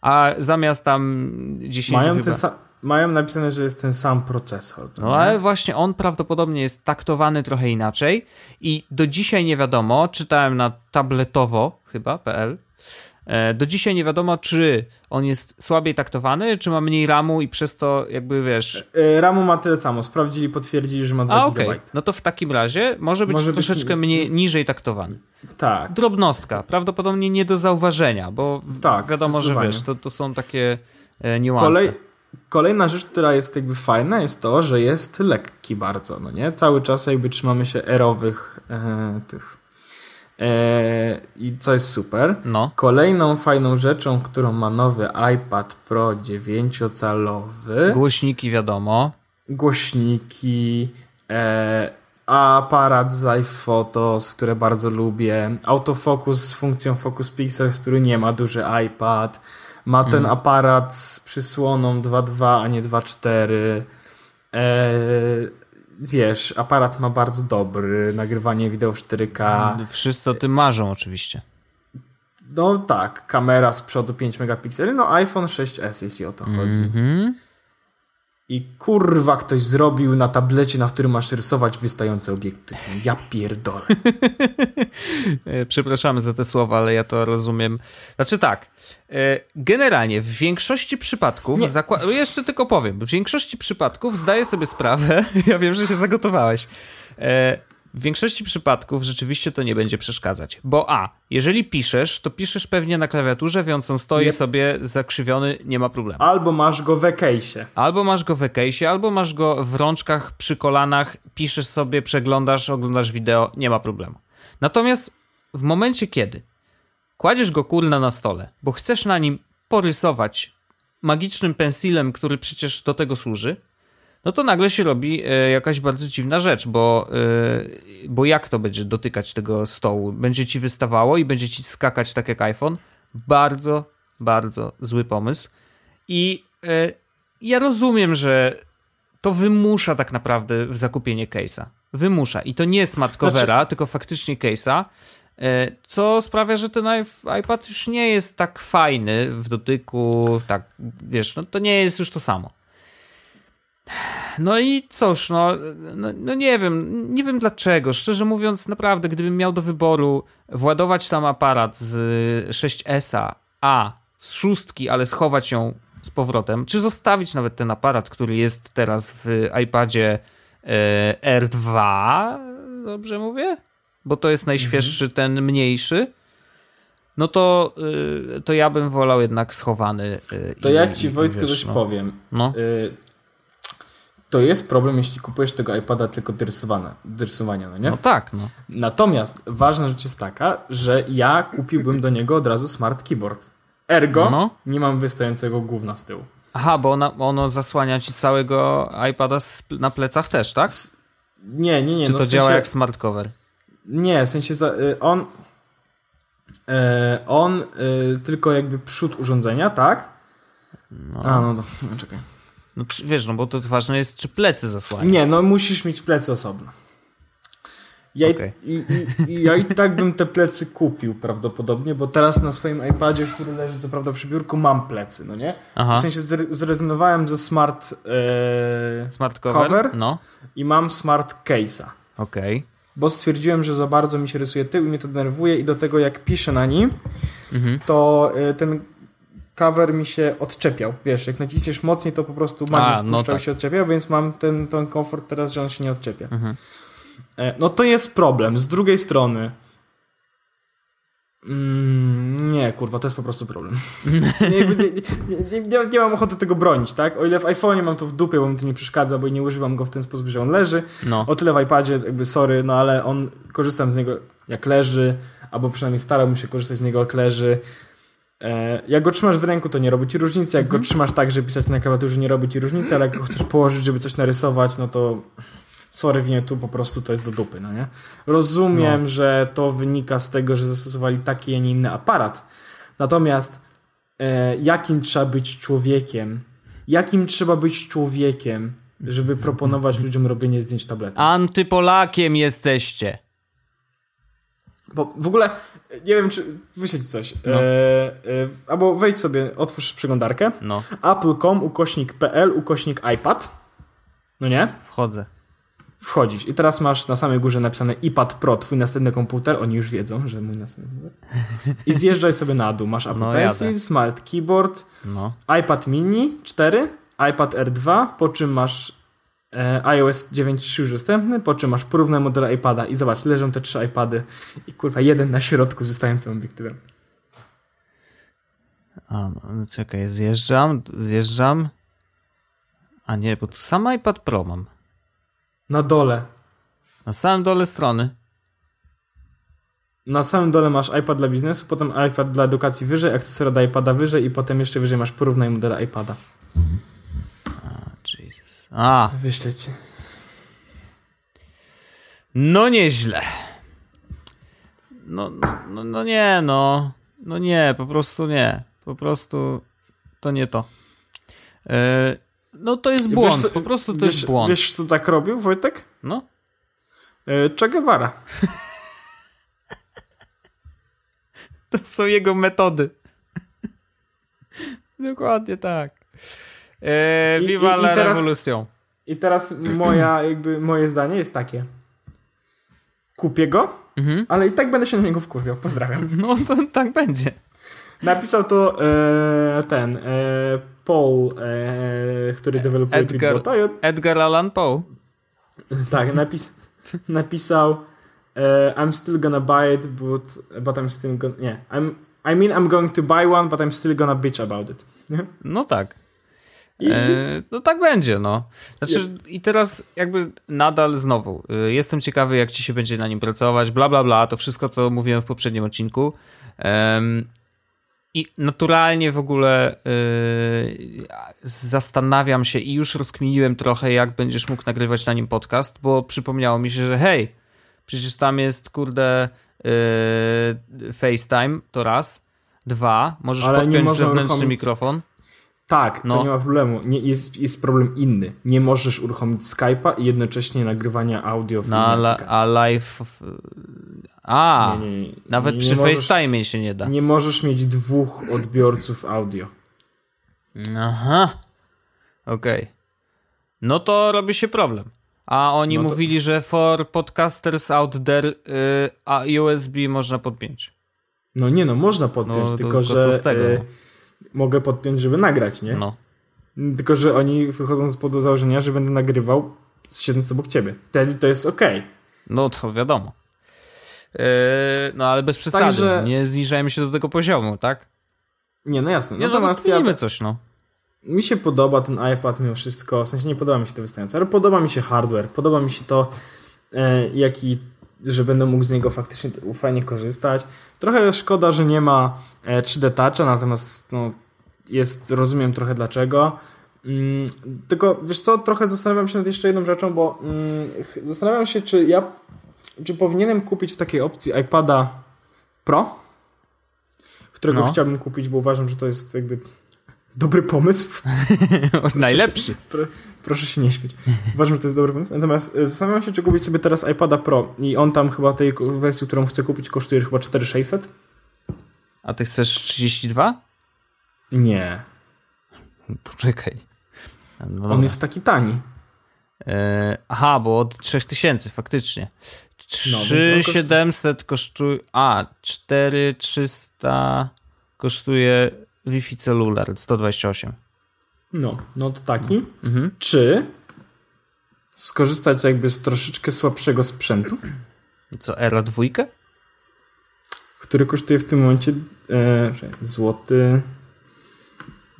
A zamiast tam 10 mają, chyba... mają napisane, że jest ten sam procesor. No ale właśnie on prawdopodobnie jest taktowany trochę inaczej i do dzisiaj nie wiadomo, czytałem na tabletowo chyba.pl, do dzisiaj nie wiadomo, czy on jest słabiej taktowany, czy ma mniej RAMu i przez to jakby wiesz... E, RAMu ma tyle samo, sprawdzili, potwierdzili, że ma 2 A, okay. GB. No to w takim razie może być może troszeczkę być... Mniej, niżej taktowany. Tak. Drobnostka, prawdopodobnie nie do zauważenia, bo tak, wiadomo, że wiesz, to, to są takie e, niuanse. Kolej... Kolejna rzecz, która jest jakby fajna, jest to, że jest lekki bardzo, no nie? Cały czas jakby trzymamy się erowych e, tych E, I co jest super. No. Kolejną fajną rzeczą, którą ma nowy iPad Pro 9-calowy. Głośniki, wiadomo. Głośniki, e, aparat z iPhotos, które bardzo lubię. Autofocus z funkcją Focus Pixels, który nie ma duży iPad. Ma ten mm. aparat z przysłoną 2.2, a nie 2.4. E, wiesz, aparat ma bardzo dobry, nagrywanie wideo w 4K. No, wszyscy o tym marzą oczywiście. No tak, kamera z przodu 5 megapikseli, no iPhone 6s, jeśli o to chodzi. Mm -hmm i kurwa ktoś zrobił na tablecie, na którym masz rysować wystający obiektyw. Ja pierdolę. Przepraszamy za te słowa, ale ja to rozumiem. Znaczy tak, e, generalnie w większości przypadków, jeszcze tylko powiem, w większości przypadków zdaję sobie sprawę, ja wiem, że się zagotowałeś, e, w większości przypadków rzeczywiście to nie będzie przeszkadzać, bo a, jeżeli piszesz, to piszesz pewnie na klawiaturze, więc on stoi nie. sobie zakrzywiony, nie ma problemu. Albo masz go w case'ie. Albo masz go w case'ie, albo masz go w rączkach, przy kolanach, piszesz sobie, przeglądasz, oglądasz wideo, nie ma problemu. Natomiast w momencie, kiedy kładziesz go kurna na stole, bo chcesz na nim porysować magicznym pensilem, który przecież do tego służy, no to nagle się robi e, jakaś bardzo dziwna rzecz, bo, e, bo jak to będzie dotykać tego stołu? Będzie ci wystawało i będzie ci skakać tak jak iPhone? Bardzo, bardzo zły pomysł. I e, ja rozumiem, że to wymusza tak naprawdę w zakupienie case'a. Wymusza. I to nie smart covera, znaczy... tylko faktycznie case'a. Co sprawia, że ten iPad już nie jest tak fajny w dotyku, tak, wiesz, no to nie jest już to samo. No i cóż, no, no, no, nie wiem, nie wiem dlaczego. Szczerze mówiąc, naprawdę, gdybym miał do wyboru władować tam aparat z 6S-a, a z szóstki, ale schować ją z powrotem, czy zostawić nawet ten aparat, który jest teraz w iPadzie e, R2, dobrze mówię? Bo to jest najświeższy, mhm. ten mniejszy. No to, y, to ja bym wolał jednak schowany. Y, to ja ci, Wojtku, wiesz, coś no. powiem. No. Y, to jest problem, jeśli kupujesz tego iPada tylko do rysowania, do rysowania, no nie? No tak, no. Natomiast ważna rzecz jest taka, że ja kupiłbym do niego od razu smart keyboard. Ergo no. nie mam wystającego gówna z tyłu. Aha, bo ona, ono zasłania ci całego iPada na plecach też, tak? S nie, nie, nie. Czy no to działa jak smart cover? Nie, w sensie za, y, on e, on y, tylko jakby przód urządzenia, tak? No. A, no, no czekaj. No wiesz, no bo to ważne jest, czy plecy zasłania. Nie, no musisz mieć plecy osobno. Ja, okay. i, i, i, ja i tak bym te plecy kupił prawdopodobnie, bo teraz na swoim iPadzie, który leży co prawda przy biurku, mam plecy, no nie? Aha. W sensie zrezygnowałem ze smart, e, smart cover, cover no. i mam smart case'a. Okej. Okay. Bo stwierdziłem, że za bardzo mi się rysuje tył i mnie to denerwuje i do tego jak piszę na nim, mhm. to e, ten cover mi się odczepiał. Wiesz, jak naciśniesz mocniej, to po prostu magnes spuszczał no tak. się odczepiał, więc mam ten, ten komfort teraz, że on się nie odczepia. Mhm. E, no to jest problem. Z drugiej strony. Mm, nie, kurwa, to jest po prostu problem. nie, nie, nie, nie, mam ochoty tego bronić, tak? O ile w iPhone'ie mam to w dupie, bo mi to nie przeszkadza, bo nie używam go w ten sposób, że on leży. No. O tyle w iPadzie, jakby sorry, no ale on, korzystam z niego jak leży, albo przynajmniej starałbym się korzystać z niego jak leży. E, jak go trzymasz w ręku, to nie robi ci różnicy. Jak mhm. go trzymasz tak, żeby pisać na klawiaturze, nie robi ci różnicy, ale jak go chcesz położyć, żeby coś narysować, no to sorry, nie, tu po prostu to jest do dupy, no nie? Rozumiem, no. że to wynika z tego, że zastosowali taki, a nie inny aparat. Natomiast e, jakim trzeba być człowiekiem? Jakim trzeba być człowiekiem, żeby proponować ludziom robienie zdjęć tabletem? Antypolakiem jesteście. Bo w ogóle, nie wiem, czy wyśleć coś. No. E, e, albo wejdź sobie, otwórz przeglądarkę. No. Apple.com, ukośnik PL, ukośnik iPad. No nie? Wchodzę wchodzisz. I teraz masz na samej górze napisane iPad Pro, twój następny komputer. Oni już wiedzą, że mój następny I zjeżdżaj sobie na dół. Masz Apple no, Pencil, jadę. Smart Keyboard, no. iPad Mini 4, iPad R2, po czym masz iOS 9.3 już dostępny, po czym masz porównaj modele iPada i zobacz, leżą te trzy iPady i kurwa jeden na środku z wystającym obiektywem. A, no, czekaj, zjeżdżam, zjeżdżam. A nie, bo tu sam iPad Pro mam. Na dole. Na samym dole strony. Na samym dole masz iPad dla biznesu, potem iPad dla edukacji wyżej, akcesoria do iPada wyżej i potem jeszcze wyżej masz porównaj modele iPada. Jesus. A. Wyślę ci. No nieźle. No, no, no nie, no. No nie, po prostu nie. Po prostu to nie to. Yy, no to jest błąd, wiesz, po prostu to wiesz, jest błąd. Wiesz, co tak robił Wojtek? No. E, che Guevara. to są jego metody. Dokładnie tak. E, viva I, i, la i teraz, revolution. I teraz moja, jakby, moje zdanie jest takie. Kupię go, mhm. ale i tak będę się na niego wkurwiał. Pozdrawiam. No to tak będzie. Napisał to e, ten e, Paul, e, który dewelopuje Edgar, Edgar Allan Poe. Tak, napis, napisał e, I'm still gonna buy it, but, but I'm still gonna... Nie, I'm, I mean I'm going to buy one, but I'm still gonna bitch about it. No tak. E, no tak będzie, no. Znaczy, i teraz jakby nadal znowu, e, jestem ciekawy, jak ci się będzie na nim pracować, bla, bla, bla, to wszystko, co mówiłem w poprzednim odcinku. I naturalnie w ogóle yy, zastanawiam się i już rozkminiłem trochę, jak będziesz mógł nagrywać na nim podcast, bo przypomniało mi się, że hej, przecież tam jest, kurde, yy, FaceTime, to raz. Dwa, możesz Ale podpiąć zewnętrzny mikrofon. Tak, no. to nie ma problemu. Nie, jest, jest problem inny. Nie możesz uruchomić Skype'a i jednocześnie nagrywania audio w no, a, a live. A, nie, nie, nawet przy FaceTime się nie da. Nie możesz mieć dwóch odbiorców audio. Aha. Okej. Okay. No to robi się problem. A oni no to... mówili, że for podcasters out there y, a USB można podpiąć. No nie no, można podpiąć, no, tylko że y, mogę podpiąć, żeby nagrać, nie? No. Tylko, że oni wychodzą z podu założenia, że będę nagrywał siedząc obok ciebie. Wtedy to jest ok. No to wiadomo. Yy, no ale bez przesady. Także... Nie zniżajmy się do tego poziomu, tak? Nie, no jasne. Nie, Natomiast no, ja... coś, no. Mi się podoba ten iPad mimo wszystko, w sensie nie podoba mi się to wystające, ale podoba mi się hardware, podoba mi się to, e, jaki, że będę mógł z niego faktycznie fajnie korzystać. Trochę szkoda, że nie ma e, 3D Toucha, natomiast no, jest, rozumiem trochę dlaczego. Mm, tylko wiesz co, trochę zastanawiam się nad jeszcze jedną rzeczą, bo mm, zastanawiam się, czy ja czy powinienem kupić w takiej opcji iPada Pro, którego no. chciałbym kupić, bo uważam, że to jest jakby dobry pomysł. Najlepszy. Pro, proszę się nie śmieć. Uważam, że to jest dobry pomysł. Natomiast e, zastanawiam się, czy kupić sobie teraz iPada Pro i on tam chyba tej wersji, którą chcę kupić, kosztuje chyba 4600. A ty chcesz 32? Nie. Poczekaj. No on jest taki tani. E, aha, bo od 3000 faktycznie. 3700 no, kosztuje. A, 4300 kosztuje Wi-Fi celular 128. No, no to taki. Mhm. Czy skorzystać jakby z troszeczkę słabszego sprzętu? Co, Era dwójkę? Który kosztuje w tym momencie e, złoty.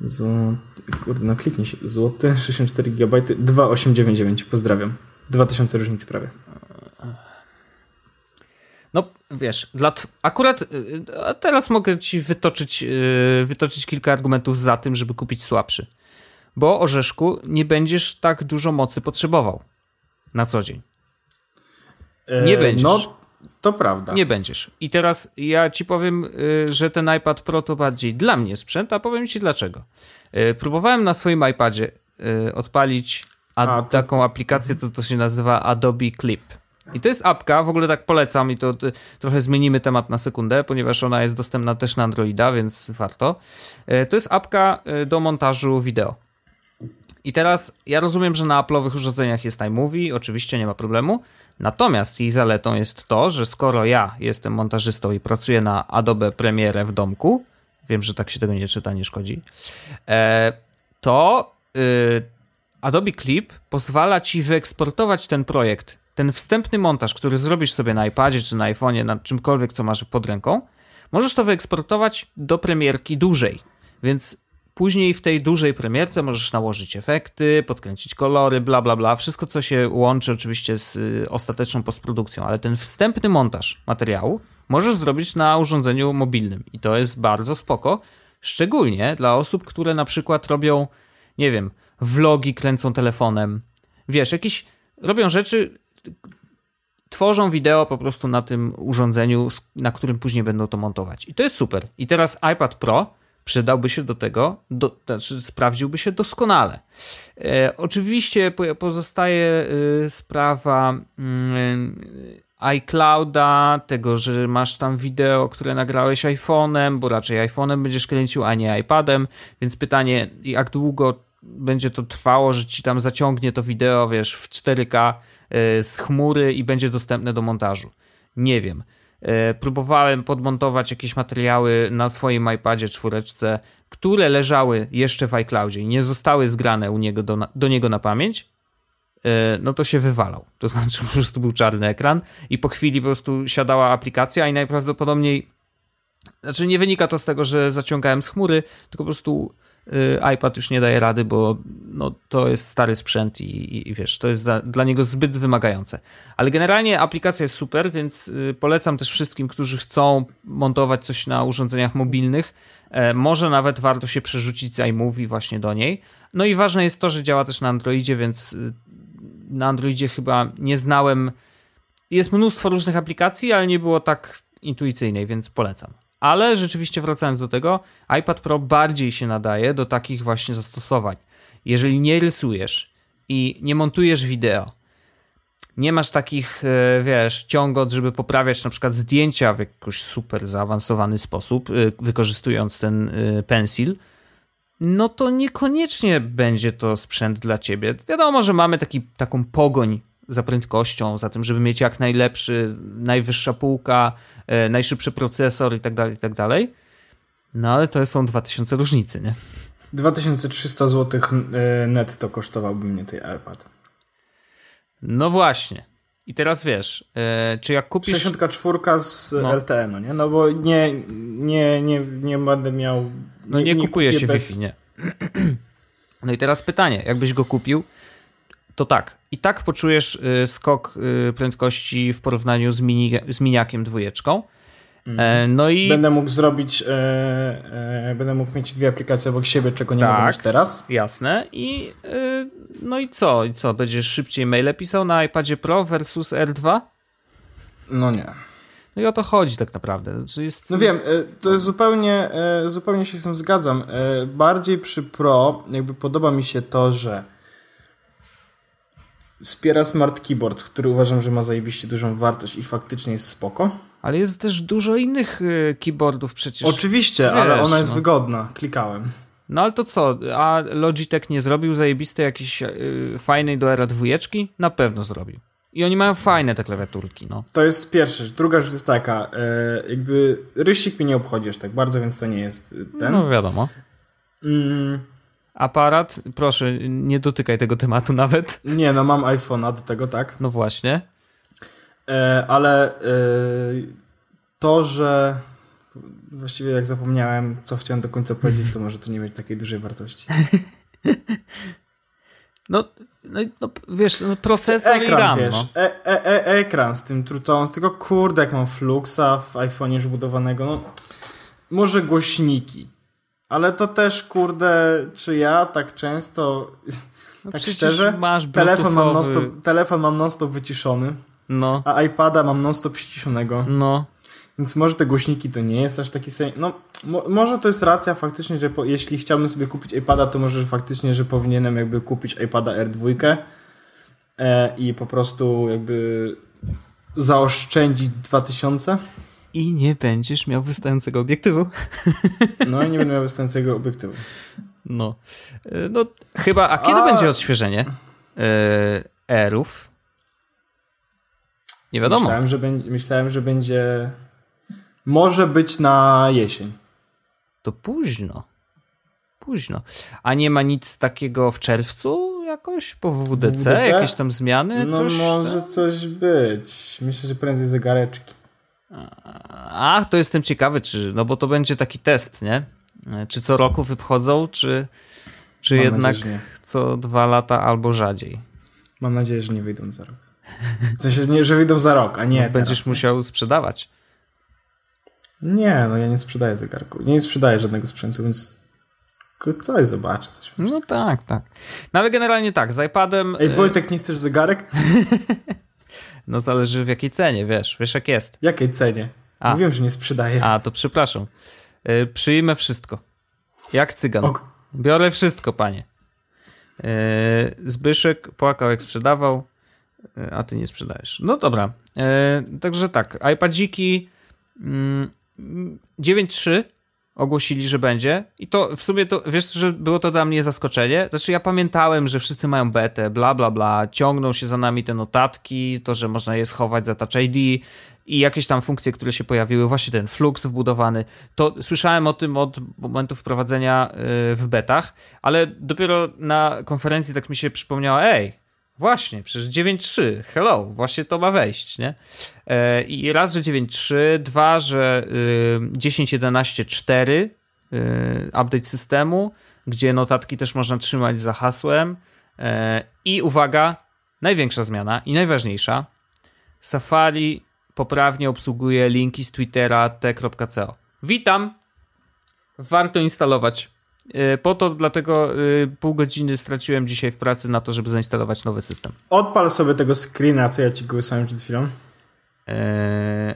Złoty. Kurde, no kliknij się. Złoty, 64 GB, 2899. Pozdrawiam. 2000 różnicy prawie. No wiesz, dla akurat y, a teraz mogę ci wytoczyć, y, wytoczyć kilka argumentów za tym, żeby kupić słabszy. Bo orzeszku nie będziesz tak dużo mocy potrzebował na co dzień. Nie e, będziesz. No, to prawda. Nie będziesz. I teraz ja ci powiem, y, że ten iPad Pro to bardziej dla mnie sprzęt, a powiem ci dlaczego. Próbowałem na swoim iPadzie odpalić a, taką aplikację, to, to się nazywa Adobe Clip. I to jest apka, w ogóle tak polecam i to, to, trochę zmienimy temat na sekundę, ponieważ ona jest dostępna też na Androida, więc warto. E, to jest apka e, do montażu wideo. I teraz ja rozumiem, że na Apple'owych urządzeniach jest iMovie, oczywiście nie ma problemu. Natomiast jej zaletą jest to, że skoro ja jestem montażystą i pracuję na Adobe Premiere w domku, wiem, że tak się tego nie czyta, nie szkodzi, e, to Adobe Clip pozwala ci wyeksportować ten projekt ten wstępny montaż, który zrobisz sobie na iPadzie czy na iPhone'ie, na czymkolwiek, co masz pod ręką, możesz to wyeksportować do premierki dużej. Więc później w tej dużej premierce możesz nałożyć efekty, podkręcić kolory, bla bla bla, wszystko co się łączy oczywiście z y, ostateczną postprodukcją, ale ten wstępny montaż materiału możesz zrobić na urządzeniu mobilnym. I to jest bardzo spoko, szczególnie dla osób, które na przykład robią, nie wiem, vlogi kręcą telefonem, wiesz, jakieś robią rzeczy, tworzą wideo po prostu na tym urządzeniu, na którym później będą to montować. I to jest super. I teraz iPad Pro przydałby się do tego, do, znaczy sprawdziłby się doskonale. E, oczywiście pozostaje e, sprawa e, iClouda, tego, że masz tam wideo, które nagrałeś iPhone'em, bo raczej iPhone'em będziesz kręcił, a nie iPadem, więc pytanie, jak długo będzie to trwało, że ci tam zaciągnie to wideo, wiesz, w 4K E, z chmury i będzie dostępne do montażu. Nie wiem. E, próbowałem podmontować jakieś materiały na swoim iPadzie czwóreczce, które leżały jeszcze w iCloudzie i nie zostały zgrane u niego do, do niego na pamięć. E, no to się wywalał. To znaczy po prostu był czarny ekran i po chwili po prostu siadała aplikacja i najprawdopodobniej znaczy nie wynika to z tego, że zaciągałem z chmury, tylko po prostu iPad już nie daje rady, bo no, to jest stary sprzęt i, i wiesz, to jest dla, dla, niego zbyt wymagające. Ale generalnie aplikacja jest super, więc y, polecam też wszystkim, którzy chcą montować coś na urządzeniach mobilnych. E, może nawet warto się przerzucić z iMovie właśnie do niej. No i ważne jest to, że działa też na Androidzie, więc y, na Androidzie chyba nie znałem. Jest mnóstwo różnych aplikacji, ale nie było tak intuicyjnej, więc polecam. Ale rzeczywiście wracając do tego, iPad Pro bardziej się nadaje do takich właśnie zastosowań. Jeżeli nie rysujesz i nie montujesz wideo, nie masz takich, e, wiesz, ciągot, żeby poprawiać na przykład zdjęcia w jakiś super zaawansowany sposób, e, wykorzystując ten e, pensil, no to niekoniecznie będzie to sprzęt dla ciebie. Wiadomo, że mamy taki, taką pogoń za prędkością, za tym, żeby mieć jak najlepszy, najwyższa półka, najszybszy procesor i tak dalej, i tak dalej. No ale to są 2000 różnicy, nie? 2300 zł netto kosztowałby mnie tej iPad. No właśnie. I teraz wiesz, e, czy jak kupisz... 64 z no. LTE, no nie? No bo nie, nie, nie, nie będę miał... No nie, nie, nie kupuje się bez... Wi-Fi, nie. No i teraz pytanie, jakbyś go kupił, to tak, i tak poczujesz y, skok y, prędkości w porównaniu z, mini, z miniakiem dwójeczką, Mhm. E, no i... Będę mógł zrobić, e, e, będę mógł mieć dwie aplikacje obok siebie, czego nie tak, mogę mieć teraz. jasne. I e, no i co? I co? Będziesz szybciej maile pisał na iPadzie Pro versus R2? No nie. No i o to chodzi tak naprawdę. Jest... No wiem, e, to jest zupełnie, e, zupełnie się z tym zgadzam. Bardziej przy Pro jakby podoba mi się to, że wspiera Smart Keyboard, który uważam, że ma zajebiście dużą wartość i faktycznie jest spoko. Ale jest też dużo innych y, keyboardów przecież. Oczywiście, Wiesz, ale ona jest no. wygodna. Klikałem. No ale to co? A Logitech nie zrobił zajebistej jakiejś yy, fajnej do era dwójeczki? Na pewno zrobił. I oni mają fajne te klawiaturki, no. To jest pierwsza rzecz. Druga rzecz jest taka, yy, jakby rysik mi nie obchodzisz tak bardzo, więc to nie jest ten. No wiadomo. Mm. Aparat, proszę, nie dotykaj tego tematu nawet. Nie, no mam iPhone'a do tego, tak. No właśnie. E, ale e, to, że właściwie jak zapomniałem, co chciałem do końca powiedzieć, to może to nie mieć takiej dużej wartości. No, no, no wiesz, no procesor ekran, i RAM, wiesz, no. e, e, e, ekran z tym trutą, z tego kurde, jak mam Fluxa w iPhone'ie już budowanego, no może głośniki, ale to też kurde, czy ja tak często, no tak szczerze, telefon mam, non telefon mam non-stop wyciszony. No. A iPada mam non-stop ściszonego. No. Więc może te głośniki to nie jest aż taki sen... No, mo może to jest racja faktycznie, że po, jeśli chciałbym sobie kupić iPada, to może faktycznie, że powinienem jakby kupić iPada R2 e, i po prostu jakby zaoszczędzić 2000. I nie będziesz miał wystającego obiektywu. No i nie będę miał wystającego obiektywu. No. E, no chyba, a kiedy a... będzie odświeżenie e, Airów? Nie wiadomo. Myślałem, że, będzie, myślałem, że będzie. Może być na jesień. To późno. Późno. A nie ma nic takiego w czerwcu jakoś po WWDC? WWDC? Jakieś tam zmiany? No coś, może coś być. Myślę, że prędzej zegareczki. Ach, to jestem ciekawy, czy, no bo to będzie taki test, nie? Czy co roku wychodzą, czy, czy jednak nadzieję, co dwa lata albo rzadziej? Mam nadzieję, że nie wyjdą za rok. W sensie, nie, że wyjdą za rok, a nie. No, będziesz teraz. musiał sprzedawać. Nie, no ja nie sprzedaję zegarku. Nie sprzedaję żadnego sprzętu, więc coś zobaczę. Coś no tak, tak. No ale generalnie tak, z iPadem... Ej, Wojtek, nie chcesz zegarek? no zależy w jakiej cenie, wiesz. Wiesz jak jest. Jakiej cenie? A. Mówiłem, że nie sprzedaję. A, to przepraszam. Yy, przyjmę wszystko. Jak cygan. Ok. Biorę wszystko, panie. Yy, Zbyszek płakał jak sprzedawał a ty nie sprzedajesz. No dobra. E, także tak, iPadziki mm, 9.3 ogłosili, że będzie. I to w sumie to, wiesz, że było to dla mnie zaskoczenie. Znaczy ja pamiętałem, że wszyscy mają betę, bla bla bla, ciągną się za nami te notatki, to, że można je schować za Touch ID i jakieś tam funkcje, które się pojawiły, właśnie ten flux wbudowany, to słyszałem o tym od momentu wprowadzenia e, w betach, ale dopiero na konferencji tak mi się przypomniało, ej, Właśnie, przecież 9.3, hello, właśnie to ma wejść, nie? E, I raz, że 9.3, dwa, że y, 10.11.4 y, update systemu, gdzie notatki też można trzymać za hasłem. E, I uwaga, największa zmiana i najważniejsza, Safari poprawnie obsługuje linki z Twittera t.co. Witam! Warto instalować po to dlatego e, pół godziny straciłem dzisiaj w pracy na to, żeby zainstalować nowy system. Odpal sobie tego screena, co ja ci głosowałem przed chwilą. Eee,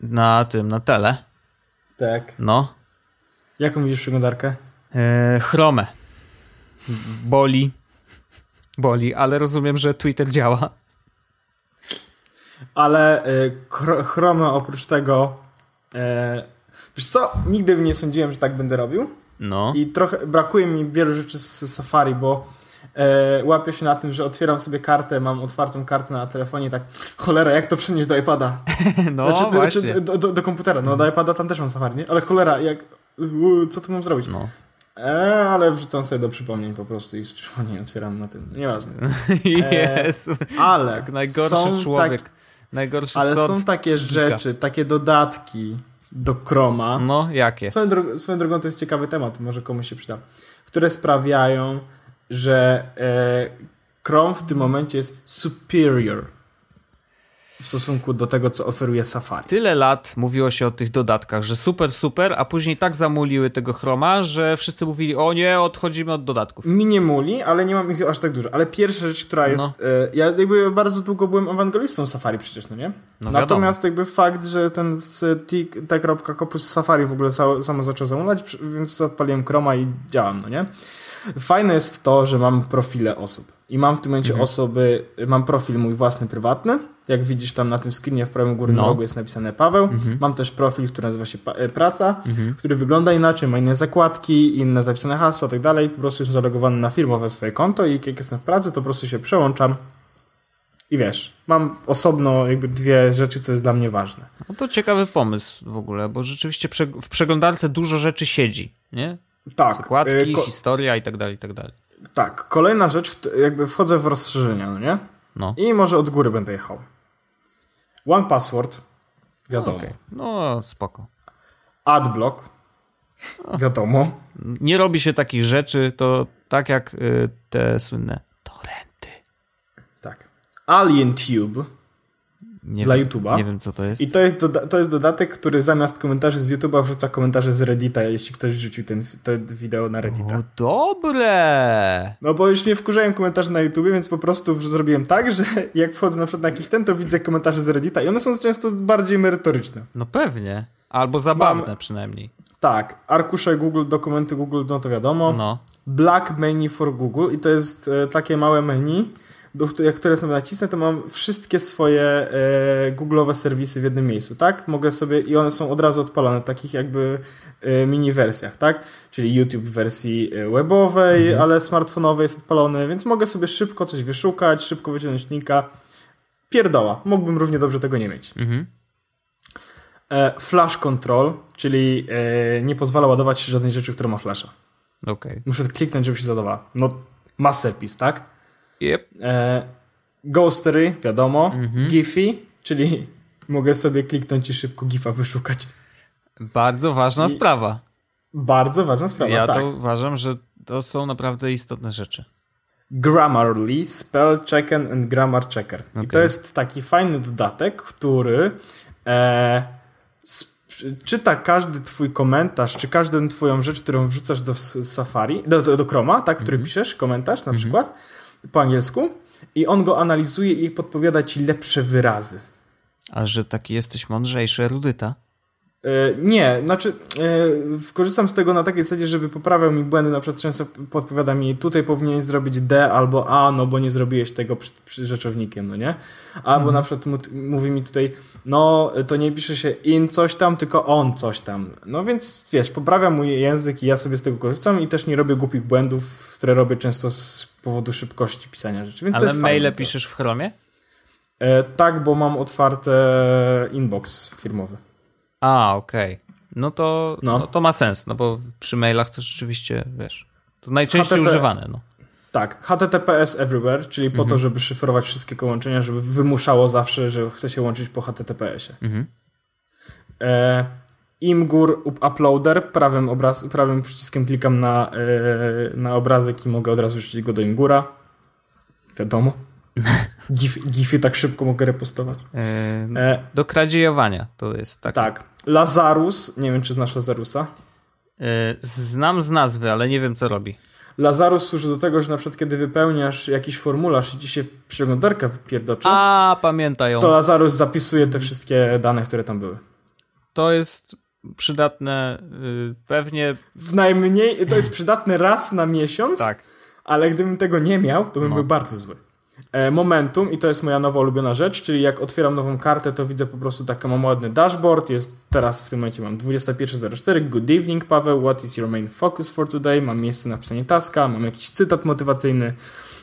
na tym, na tele. Tak. No. Jaką widzisz przeglądarkę? E, chromę. Boli. Boli, ale rozumiem, że Twitter działa. Ale y, Chrome oprócz tego. E, wiesz co? Nigdy nie sądziłem, że tak będę robił. No. I trochę brakuje mi wielu rzeczy z Safari, bo e, łapię się na tym, że otwieram sobie kartę, mam otwartą kartę na telefonie i tak, cholera, jak to przenieść do iPada? no, znaczy, właśnie. Znaczy, do, do, do, komputera, no do iPada tam też mam Safari, nie? Ale cholera, jak, co tu mam zrobić? No. E, ale wrzucam sobie do przypomnień po prostu i z przypomnień otwieram na tym. Nieważne. E, Jezu. Ale najgorszy tak- człowiek. Tak, najgorszy Ale są takie rzeczy, takie dodatki do Chroma. No, jakie? Swoją, drogą, swoją drogą to jest ciekawy temat, może komuś się przyda. Które sprawiają, że e, Chrome w tym momencie jest superior w stosunku do tego, co oferuje Safari. Tyle lat mówiło się o tych dodatkach, że super, super, a później tak zamuliły tego Chroma, że wszyscy mówili, o nie, odchodzimy od dodatków. Mi nie muli, ale nie mam ich aż tak dużo. Ale pierwsza rzecz, która jest... No. E, ja jakby bardzo długo byłem awangaristą Safari przecież, no nie? No Natomiast jakby fakt, że ten t.co plus Safari w ogóle samo zaczął zamulać, więc odpaliłem Chroma i działam, no nie? Fajne jest to, że mam profile osób. I mam w tym momencie mhm. osoby, mam profil mój własny, prywatny. Jak widzisz tam na tym screenie w prawym górnym no. rogu jest napisane Paweł. Mhm. Mam też profil, który nazywa się e, Praca, mhm. który wygląda inaczej, ma inne zakładki, inne zapisane hasła i tak dalej. Po prostu jestem zalogowany na firmowe swoje konto i jak jestem w pracy, to po prostu się przełączam i wiesz, mam osobno jakby dwie rzeczy, co jest dla mnie ważne. No to ciekawy pomysł w ogóle, bo rzeczywiście w przeglądarce dużo rzeczy siedzi, nie? Tak. Zakładki, ko- historia i tak dalej, i tak dalej. Tak, kolejna rzecz, jakby wchodzę w rozszerzenia, no nie? No. I może od góry będę jechał. One Password, wiadomo. Okay. No, spoko. Adblock, wiadomo. Nie robi się takich rzeczy, to tak jak y, te słynne torrenty. Tak. Alien Tube, nie dla YouTube'a. Nie wiem, co to jest. I to jest, to jest dodatek, który zamiast komentarzy z YouTube'a wrzuca komentarze z Reddita, jeśli ktoś rzucił ten, to wideo na Reddita. O, dobre! No bo już mnie wkurzają komentarze na YouTube, więc po prostu zrobiłem tak, że jak wchodzę na przykład na jakiś ten, to widzę komentarze z Reddita i one są często bardziej merytoryczne. No pewnie. Albo zabawne Mam, przynajmniej. Tak. Arkusze Google, dokumenty Google, no to wiadomo. No. Black Menu for Google i to jest e, takie małe menu, do, jak które sobie nacisnę, to mam wszystkie swoje e, Google'owe serwisy w jednym miejscu, tak? Mogę sobie, i one są od razu odpalone, takich jakby e, mini wersjach, tak? Czyli YouTube w wersji e, webowej, mhm. ale smartfonowej jest odpalony, więc mogę sobie szybko coś wyszukać, szybko wyciągnąć linka. Pierdoła. Mógłbym równie dobrze tego nie mieć. Mhm. E, flash control, czyli e, nie pozwala ładować się żadnej rzeczy, która ma flasha. Okay. Muszę kliknąć, żeby się zadawała. No, masterpiece, tak? Yep. E, Ghostery, wiadomo. Mhm. Giphy, czyli mogę sobie kliknąć i szybko Gifa wyszukać. Bardzo ważna I sprawa. Bardzo ważna sprawa, Ja tak. to uważam, że to są naprawdę istotne rzeczy. Grammarly, Spell Checker and Grammar Checker. Okay. I to jest taki fajny dodatek, który e, czyta każdy twój komentarz, czy każdą twoją rzecz, którą wrzucasz do Safari, do, do, do Chroma, tak, który mm -hmm. piszesz, komentarz na mm -hmm. przykład, po angielsku i on go analizuje i podpowiada ci lepsze wyrazy. A że taki jesteś mądrzejszy, erudyta? E, nie, znaczy yy, korzystam z tego na takiej zasadzie, żeby poprawiał mi błędy, na przykład często podpowiada mi tutaj powinieneś zrobić D albo A, no bo nie zrobiłeś tego przy, przy rzeczownikiem, no nie? Albo mhm. na przykład mówi mi tutaj, no to nie pisze się in coś tam, tylko on coś tam. No więc wiesz, poprawia mój język i ja sobie z tego korzystam i też nie robię głupich błędów, które robię często z powodu szybkości pisania rzeczy. Więc Ale maile piszesz w Chromie? E, tak, bo mam otwarte inbox firmowy. A, okej. Okay. No, to, no. no. to ma sens, no bo przy mailach to rzeczywiście, wiesz, to najczęściej HTTP... używane, no. Tak, HTTPS Everywhere, czyli po mhm. to, żeby szyfrować wszystkie połączenia, żeby wymuszało zawsze, że chce się łączyć po HTTPS-ie. Mhm. E, Imgur Uploader, prawym, obraz, prawym przyciskiem klikam na, e, na obrazek i mogę od razu wrzucić go do Imgura. Wiadomo. Gif, gify tak szybko mogę repostować. E, do kradziejowania to jest tak. Tak. Lazarus, nie wiem czy znasz Lazarusa. E, znam z nazwy, ale nie wiem co robi. Lazarus służy do tego, że na przykład kiedy wypełniasz jakiś formularz i ci się przeglądarka wypierdoczy, A, pamiętają. to Lazarus zapisuje te wszystkie dane, które tam były. To jest przydatne y, pewnie... W najmniej, to jest przydatne raz na miesiąc, Tak. ale gdybym tego nie miał, to bym No. był bardzo zły. E, Momentum i to jest moja nowa ulubiona rzecz, czyli jak otwieram nową kartę, to widzę po prostu taki mam ładny dashboard, jest teraz w tym momencie mam 21.04, good evening Paweł, what is your main focus for today, mam miejsce na wpisanie taska, mam jakiś cytat motywacyjny,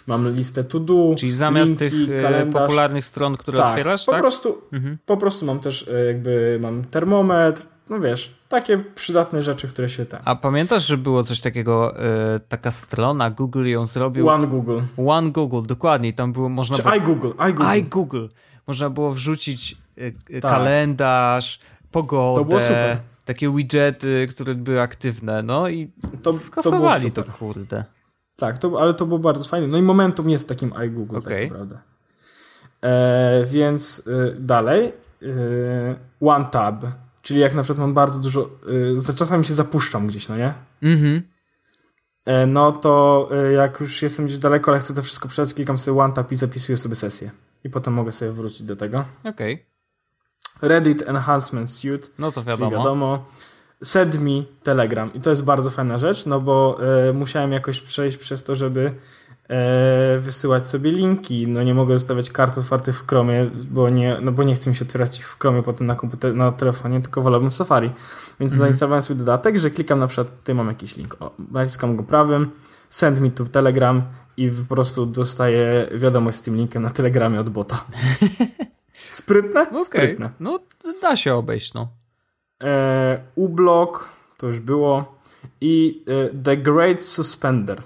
mam listę to do, Czyli zamiast linki, tych e, kalendarz. popularnych stron, które tak, otwierasz, po tak? prostu, Mhm. po prostu mam też e, jakby, mam termometr, no wiesz, takie przydatne rzeczy, które się tam... A pamiętasz, że było coś takiego, e, taka strona, Google ją zrobił? One Google. One Google, dokładnie. Tam było, można Czy było... iGoogle, iGoogle. iGoogle. Można było wrzucić e, Tak. kalendarz, pogodę, To było super. takie widgety, które były aktywne, no i To- to skasowali to, super. kurde. Tak, to, ale to było bardzo fajne. No i Momentum jest takim iGoogle Okej. tak naprawdę. E, więc y, dalej. Y, one Tab, czyli jak na przykład mam bardzo dużo... Y, za- czasami się zapuszczam gdzieś, no nie? Mhm. E, no to y, jak już jestem gdzieś daleko, ale chcę to wszystko przejść, klikam sobie One Tab i zapisuję sobie sesję. I potem mogę sobie wrócić do tego. Okej, Reddit Enhancement Suite. no to wiadomo. wiadomo. Sedmi Telegram. I to jest bardzo fajna rzecz, no bo e, musiałem jakoś przejść przez to, żeby e, wysyłać sobie linki. No nie mogę zostawiać kart otwartych w Chromie, bo nie, no bo nie chcę mi się otwierać ich w Chromie potem na komputer, na telefonie, tylko wolałbym w Safari. Więc zainstalowałem sobie dodatek, że klikam na przykład, tutaj mam jakiś link, o, naciskam go prawym, send me to Telegram i po prostu dostaję wiadomość z tym linkiem na Telegramie od bota. Sprytne? Okej, Sprytne. no da się obejść, no. e, ublok, to już było, i e, The Great Suspender.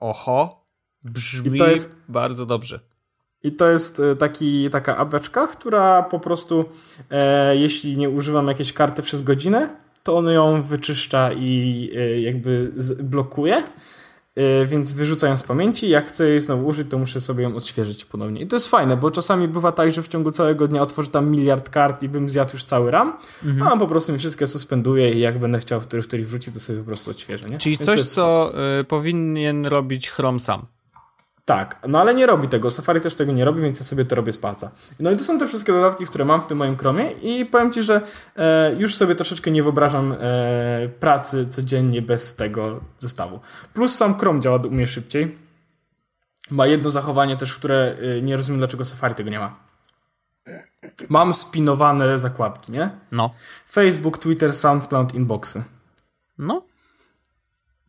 Oho, brzmi I to jest- bardzo dobrze. I to jest e, taki, taka apeczka, która po prostu, e, jeśli nie używam jakiejś karty przez godzinę, to on ją wyczyszcza i e, jakby blokuje. E, więc wyrzuca ją z pamięci. Jak chcę jej znowu użyć, to muszę sobie ją odświeżyć ponownie. I to jest fajne, bo czasami bywa tak, że w ciągu całego dnia otworzę tam miliard kart i bym zjadł już cały RAM, a on po prostu mi wszystkie suspenduje i jak będę chciał w których, w których wrócić, to sobie po prostu odświeżę. Nie? Czyli Więc coś, jest co y, powinien robić Chrome sam. Tak, no ale nie robi tego. Safari też tego nie robi, więc ja sobie to robię z palca. No i to są te wszystkie dodatki, które mam w tym moim Chromie i powiem Ci, że e, już sobie troszeczkę nie wyobrażam e, pracy codziennie bez tego zestawu. Plus sam Chrome działa u mnie szybciej. Ma jedno zachowanie też, które e, nie rozumiem, dlaczego Safari tego nie ma. Mam spinowane zakładki, nie? No. Facebook, Twitter, SoundCloud, Inboxy. No.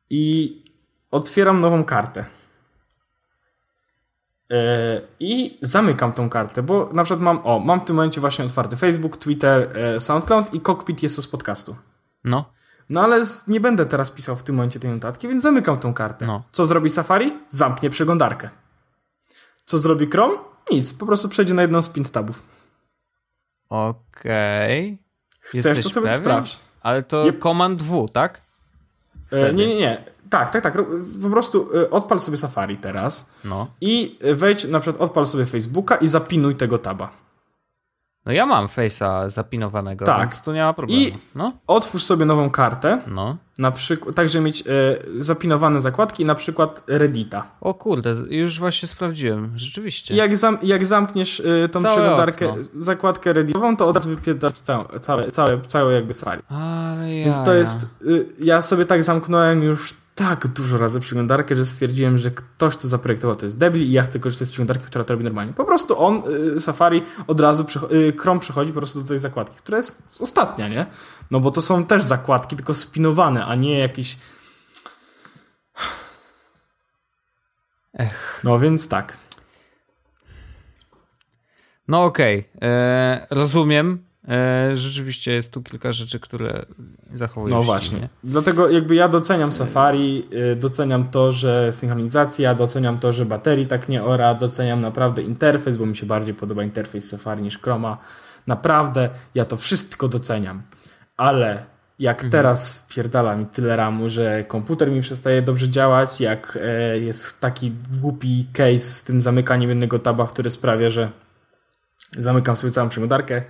i otwieram nową kartę. E, I zamykam tą kartę, bo na przykład mam, o, mam w tym momencie właśnie otwarty Facebook, Twitter, e, SoundCloud i cockpit jest z podcastu. No. No ale nie będę teraz pisał w tym momencie tej notatki, więc zamykam tą kartę. No. Co zrobi Safari? Zamknie przeglądarkę. Co zrobi Chrome? Nic, po prostu przejdzie na jedną z pint tabów. Okej. Chcesz Jesteś to sobie pewien? sprawdź. Ale to. Command W, tak? E, nie, nie, nie. Tak, tak, tak. Po prostu e, odpal sobie Safari teraz No. i wejdź, na przykład odpal sobie Facebooka i zapinuj tego taba. No ja mam Face'a zapinowanego, Tak. więc tu nie ma problemu. I- No. Otwórz sobie nową kartę, No. na przykład, tak, żeby mieć e, zapinowane zakładki, na przykład Reddita. O kurde, już właśnie sprawdziłem. Rzeczywiście. Jak, zam, jak zamkniesz e, tą Całe przeglądarkę, okno. zakładkę Redditową, to od razu wypierdasz całe, całe, całe, całe jakby Safari. Ale Więc to jest, y, ja sobie tak zamknąłem już tak dużo razy przeglądarkę, że stwierdziłem, że ktoś to zaprojektował, to jest debil i ja chcę korzystać z przeglądarki, która to robi normalnie. Po prostu on, y, Safari, od razu, y, Chrome przychodzi po prostu do tej zakładki, która jest ostatnia, nie? No bo to są też zakładki, tylko spinowane, a nie jakieś... Ech. No więc tak. No okej, e, rozumiem. E, rzeczywiście jest tu kilka rzeczy, które zachowują No się właśnie. dziwnie. Dlatego jakby ja doceniam Safari, y, doceniam to, że synchronizacja, doceniam to, że baterii tak nie ora, doceniam naprawdę interfejs, bo mi się bardziej podoba interfejs Safari niż Chroma. Naprawdę, ja to wszystko doceniam. Ale jak teraz wpierdala mi tyle ramu, że komputer mi przestaje dobrze działać, jak e, jest taki głupi case z tym zamykaniem jednego taba, który sprawia, że zamykam sobie całą przeglądarkę,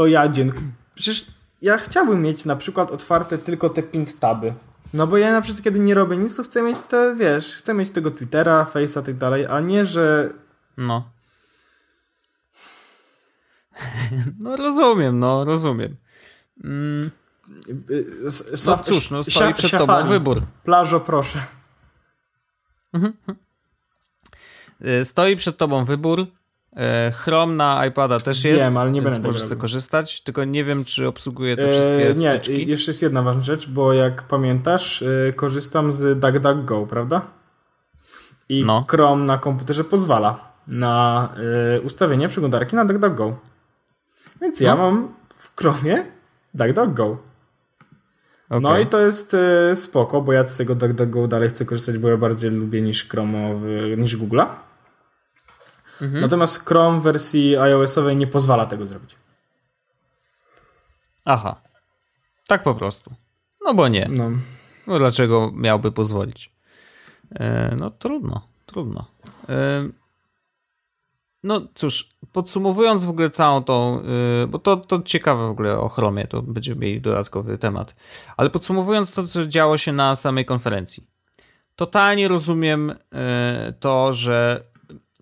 to ja dziękuję. Przecież ja chciałbym mieć na przykład otwarte tylko te pint taby. No bo ja na przykład kiedy nie robię nic, to chcę mieć te, wiesz, chcę mieć tego Twittera, Face'a, tak dalej, a nie, że No. No rozumiem, no rozumiem. Mm, no cóż, no stoi przed tobą wybór. Plażo, proszę. Mhm. Stoi przed tobą wybór. E, Chrome na iPada też jest, wiem, ale nie więc będę możesz sobie korzystać, tylko nie wiem, czy obsługuje te wszystkie e, Nie, wtyczki. jeszcze jest jedna ważna rzecz, bo jak pamiętasz, e, korzystam z DuckDuckGo, prawda? I no. Chrome na komputerze pozwala na e, ustawienie przeglądarki na DuckDuckGo. Więc ja no. mam w Chromie DuckDuckGo. Okay. No i to jest e, spoko, bo ja z tego DuckDuckGo dalej chcę korzystać, bo ja bardziej lubię niż Chrome'owy, niż Google'a. Mhm. Natomiast Chrome w wersji iOS-owej nie pozwala tego zrobić. Aha. Tak po prostu. No bo nie. No, no dlaczego miałby pozwolić? E, no trudno, trudno. E, no cóż, podsumowując w ogóle całą tą, e, bo to, to ciekawe w ogóle o Chromie, to będziemy mieli dodatkowy temat, ale podsumowując to, co działo się na samej konferencji. Totalnie rozumiem e, to, że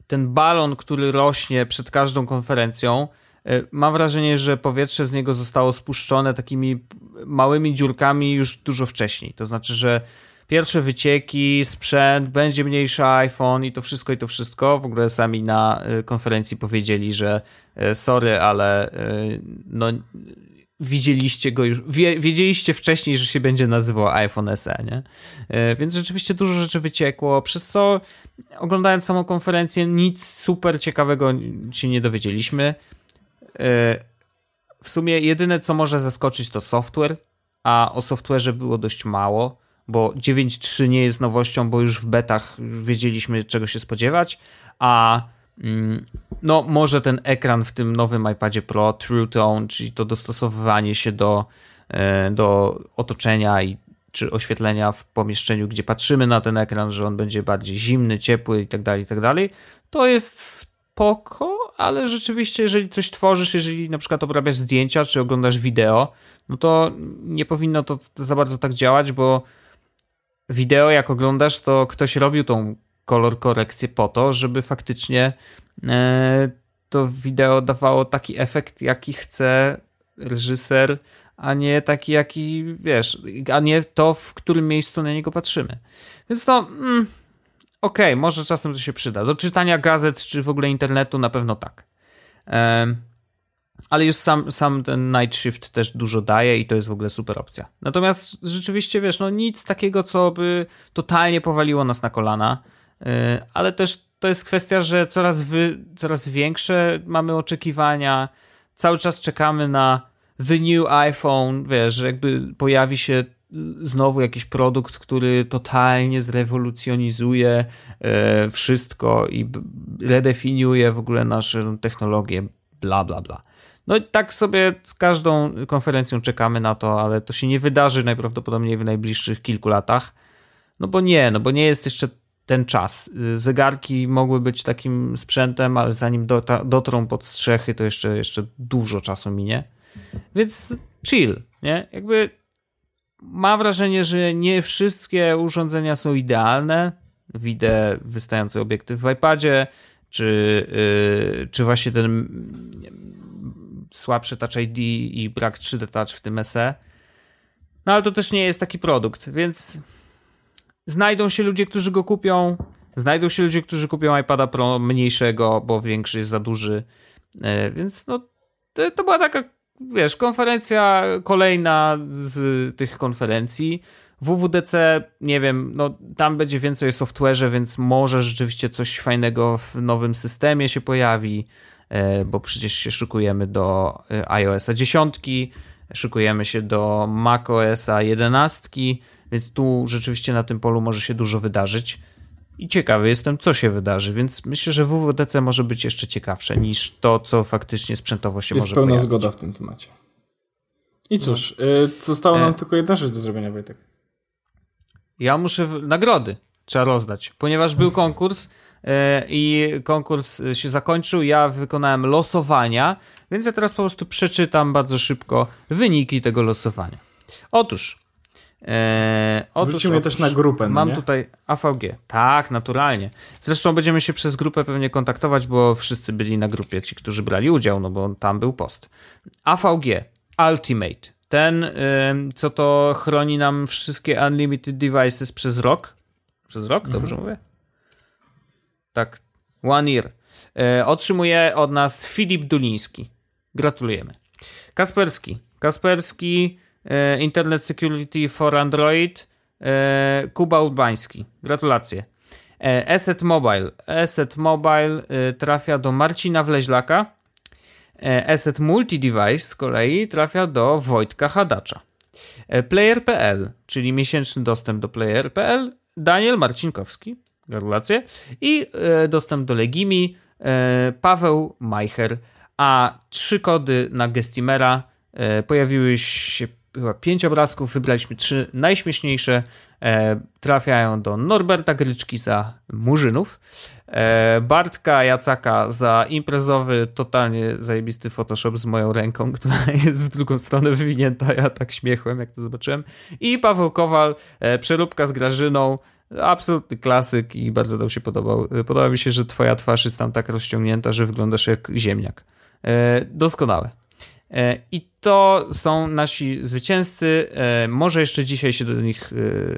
ten balon, który rośnie przed każdą konferencją, e, mam wrażenie, że powietrze z niego zostało spuszczone takimi małymi dziurkami już dużo wcześniej. To znaczy, że pierwsze wycieki, sprzęt, będzie mniejszy iPhone i to wszystko, i to wszystko. W ogóle sami na e, konferencji powiedzieli, że e, sorry, ale no widzieliście go już, wie, wiedzieliście wcześniej, że się będzie nazywał iPhone SE, nie? Więc rzeczywiście dużo rzeczy wyciekło, przez co oglądając samą konferencję, nic super ciekawego się nie dowiedzieliśmy. E, w sumie jedyne, co może zaskoczyć, to software, a o software'ze było dość mało, bo 9.3 nie jest nowością, bo już w betach wiedzieliśmy, czego się spodziewać, a no może ten ekran w tym nowym iPadzie Pro, True Tone, czyli to dostosowywanie się do, e, do otoczenia i czy oświetlenia w pomieszczeniu, gdzie patrzymy na ten ekran, że on będzie bardziej zimny, ciepły i tak dalej, i tak to jest spoko, ale rzeczywiście, jeżeli coś tworzysz, jeżeli na przykład obrabiasz zdjęcia, czy oglądasz wideo, no to nie powinno to za bardzo tak działać, bo wideo jak oglądasz, to ktoś robił tą kolor korekcję po to, żeby faktycznie e, to wideo dawało taki efekt, jaki chce reżyser, a nie taki, jaki, wiesz, a nie to, w którym miejscu na niego patrzymy. Więc to, mm, okej, okay, może czasem to się przyda. Do czytania gazet, czy w ogóle internetu na pewno tak. Um, ale już sam, sam ten Night Shift też dużo daje i to jest w ogóle super opcja. Natomiast rzeczywiście, wiesz, no nic takiego, co by totalnie powaliło nas na kolana, ale też to jest kwestia, że coraz, wy, coraz większe mamy oczekiwania, cały czas czekamy na the new iPhone, wiesz, że jakby pojawi się znowu jakiś produkt, który totalnie zrewolucjonizuje e, wszystko i redefiniuje w ogóle naszą technologię, bla, bla, bla. No i tak sobie z każdą konferencją czekamy na to, ale to się nie wydarzy najprawdopodobniej w najbliższych kilku latach. No bo nie, no bo nie jest jeszcze ten czas. Zegarki mogły być takim sprzętem, ale zanim dotrą pod strzechy, to jeszcze, jeszcze dużo czasu minie. Więc chill, nie? Jakby mam wrażenie, że nie wszystkie urządzenia są idealne. Widzę wystający obiektyw w iPadzie, czy, yy, czy właśnie ten słabszy Touch ID i brak 3D Touch w tym SE. No ale to też nie jest taki produkt, więc znajdą się ludzie, którzy go kupią. Znajdą się ludzie, którzy kupią iPada Pro mniejszego, bo większy jest za duży. Yy, więc no, to, to była taka wiesz, konferencja kolejna z tych konferencji. WWDC, nie wiem, no tam będzie więcej o software'ze, więc może rzeczywiście coś fajnego w nowym systemie się pojawi, e, bo przecież się szykujemy do e, iOS 10, szykujemy się do macOS 11, więc tu rzeczywiście na tym polu może się dużo wydarzyć i ciekawy jestem, co się wydarzy, więc myślę, że WWDC może być jeszcze ciekawsze niż to, co faktycznie sprzętowo się Jest może pełna pojawić. zgoda w tym temacie. I cóż, no. y, została nam e... tylko jedna rzecz do zrobienia, Wojtek. Ja muszę w... nagrody trzeba rozdać, ponieważ był konkurs y, i konkurs się zakończył. Ja wykonałem losowania, więc ja teraz po prostu przeczytam bardzo szybko wyniki tego losowania. Otóż Eee, otóż, Wrzucimy też na grupę. No mam nie? tutaj AVG. Tak, naturalnie. Zresztą będziemy się przez grupę pewnie kontaktować, bo wszyscy byli na grupie, ci, którzy brali udział, no bo tam był post. AVG Ultimate ten, co to chroni nam wszystkie unlimited devices przez rok. Przez rok, mhm. dobrze mówię? Tak, one year. E, otrzymuje od nas Filip Duliński. Gratulujemy. Kasperski. Kasperski, Internet Security for Android, e, Kuba Urbański. Gratulacje. Asset Mobile. Asset Mobile trafia do Marcina Wleźlaka. Asset Multi-Device z kolei trafia do Wojtka Hadacza. Player.pl, czyli miesięczny dostęp do Player.pl, Daniel Marcinkowski. Gratulacje. I dostęp do Legimi, Paweł Majcher a trzy kody na Gestimera. E, pojawiły się chyba pięć obrazków, wybraliśmy trzy najśmieszniejsze. E, trafiają do Norberta Gryczki za Murzynów, e, Bartka Jacaka za imprezowy, totalnie zajebisty Photoshop z moją ręką, która jest w drugą stronę wywinięta. Ja tak śmiechłem, jak to zobaczyłem. I Paweł Kowal, przeróbka z Grażyną. Absolutny klasyk i bardzo nam się podobał. Podoba mi się, że twoja twarz jest tam tak rozciągnięta, że wyglądasz jak ziemniak. E, doskonałe. E, I to są nasi zwycięzcy. E, może jeszcze dzisiaj się do nich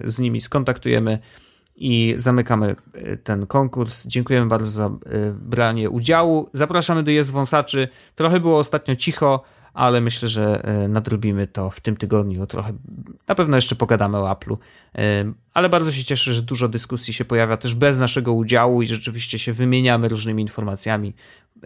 z nimi skontaktujemy i zamykamy ten konkurs. Dziękujemy bardzo za branie udziału. Zapraszamy do Jest Wąsaczy. Trochę było ostatnio cicho, ale myślę, że nadrobimy to w tym tygodniu. Trochę na pewno jeszcze pogadamy o Apple'u, ale bardzo się cieszę, że dużo dyskusji się pojawia też bez naszego udziału i rzeczywiście się wymieniamy różnymi informacjami.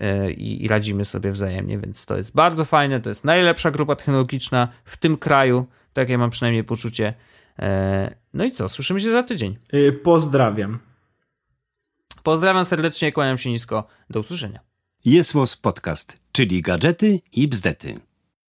E, i, i radzimy sobie wzajemnie, więc to jest bardzo fajne. To jest najlepsza grupa technologiczna w tym kraju, takie mam przynajmniej poczucie. E, no i co, słyszymy się za tydzień. Y, pozdrawiam. Pozdrawiam serdecznie, kłaniam się nisko. Do usłyszenia. Jest Podcast, czyli gadżety i bzdety.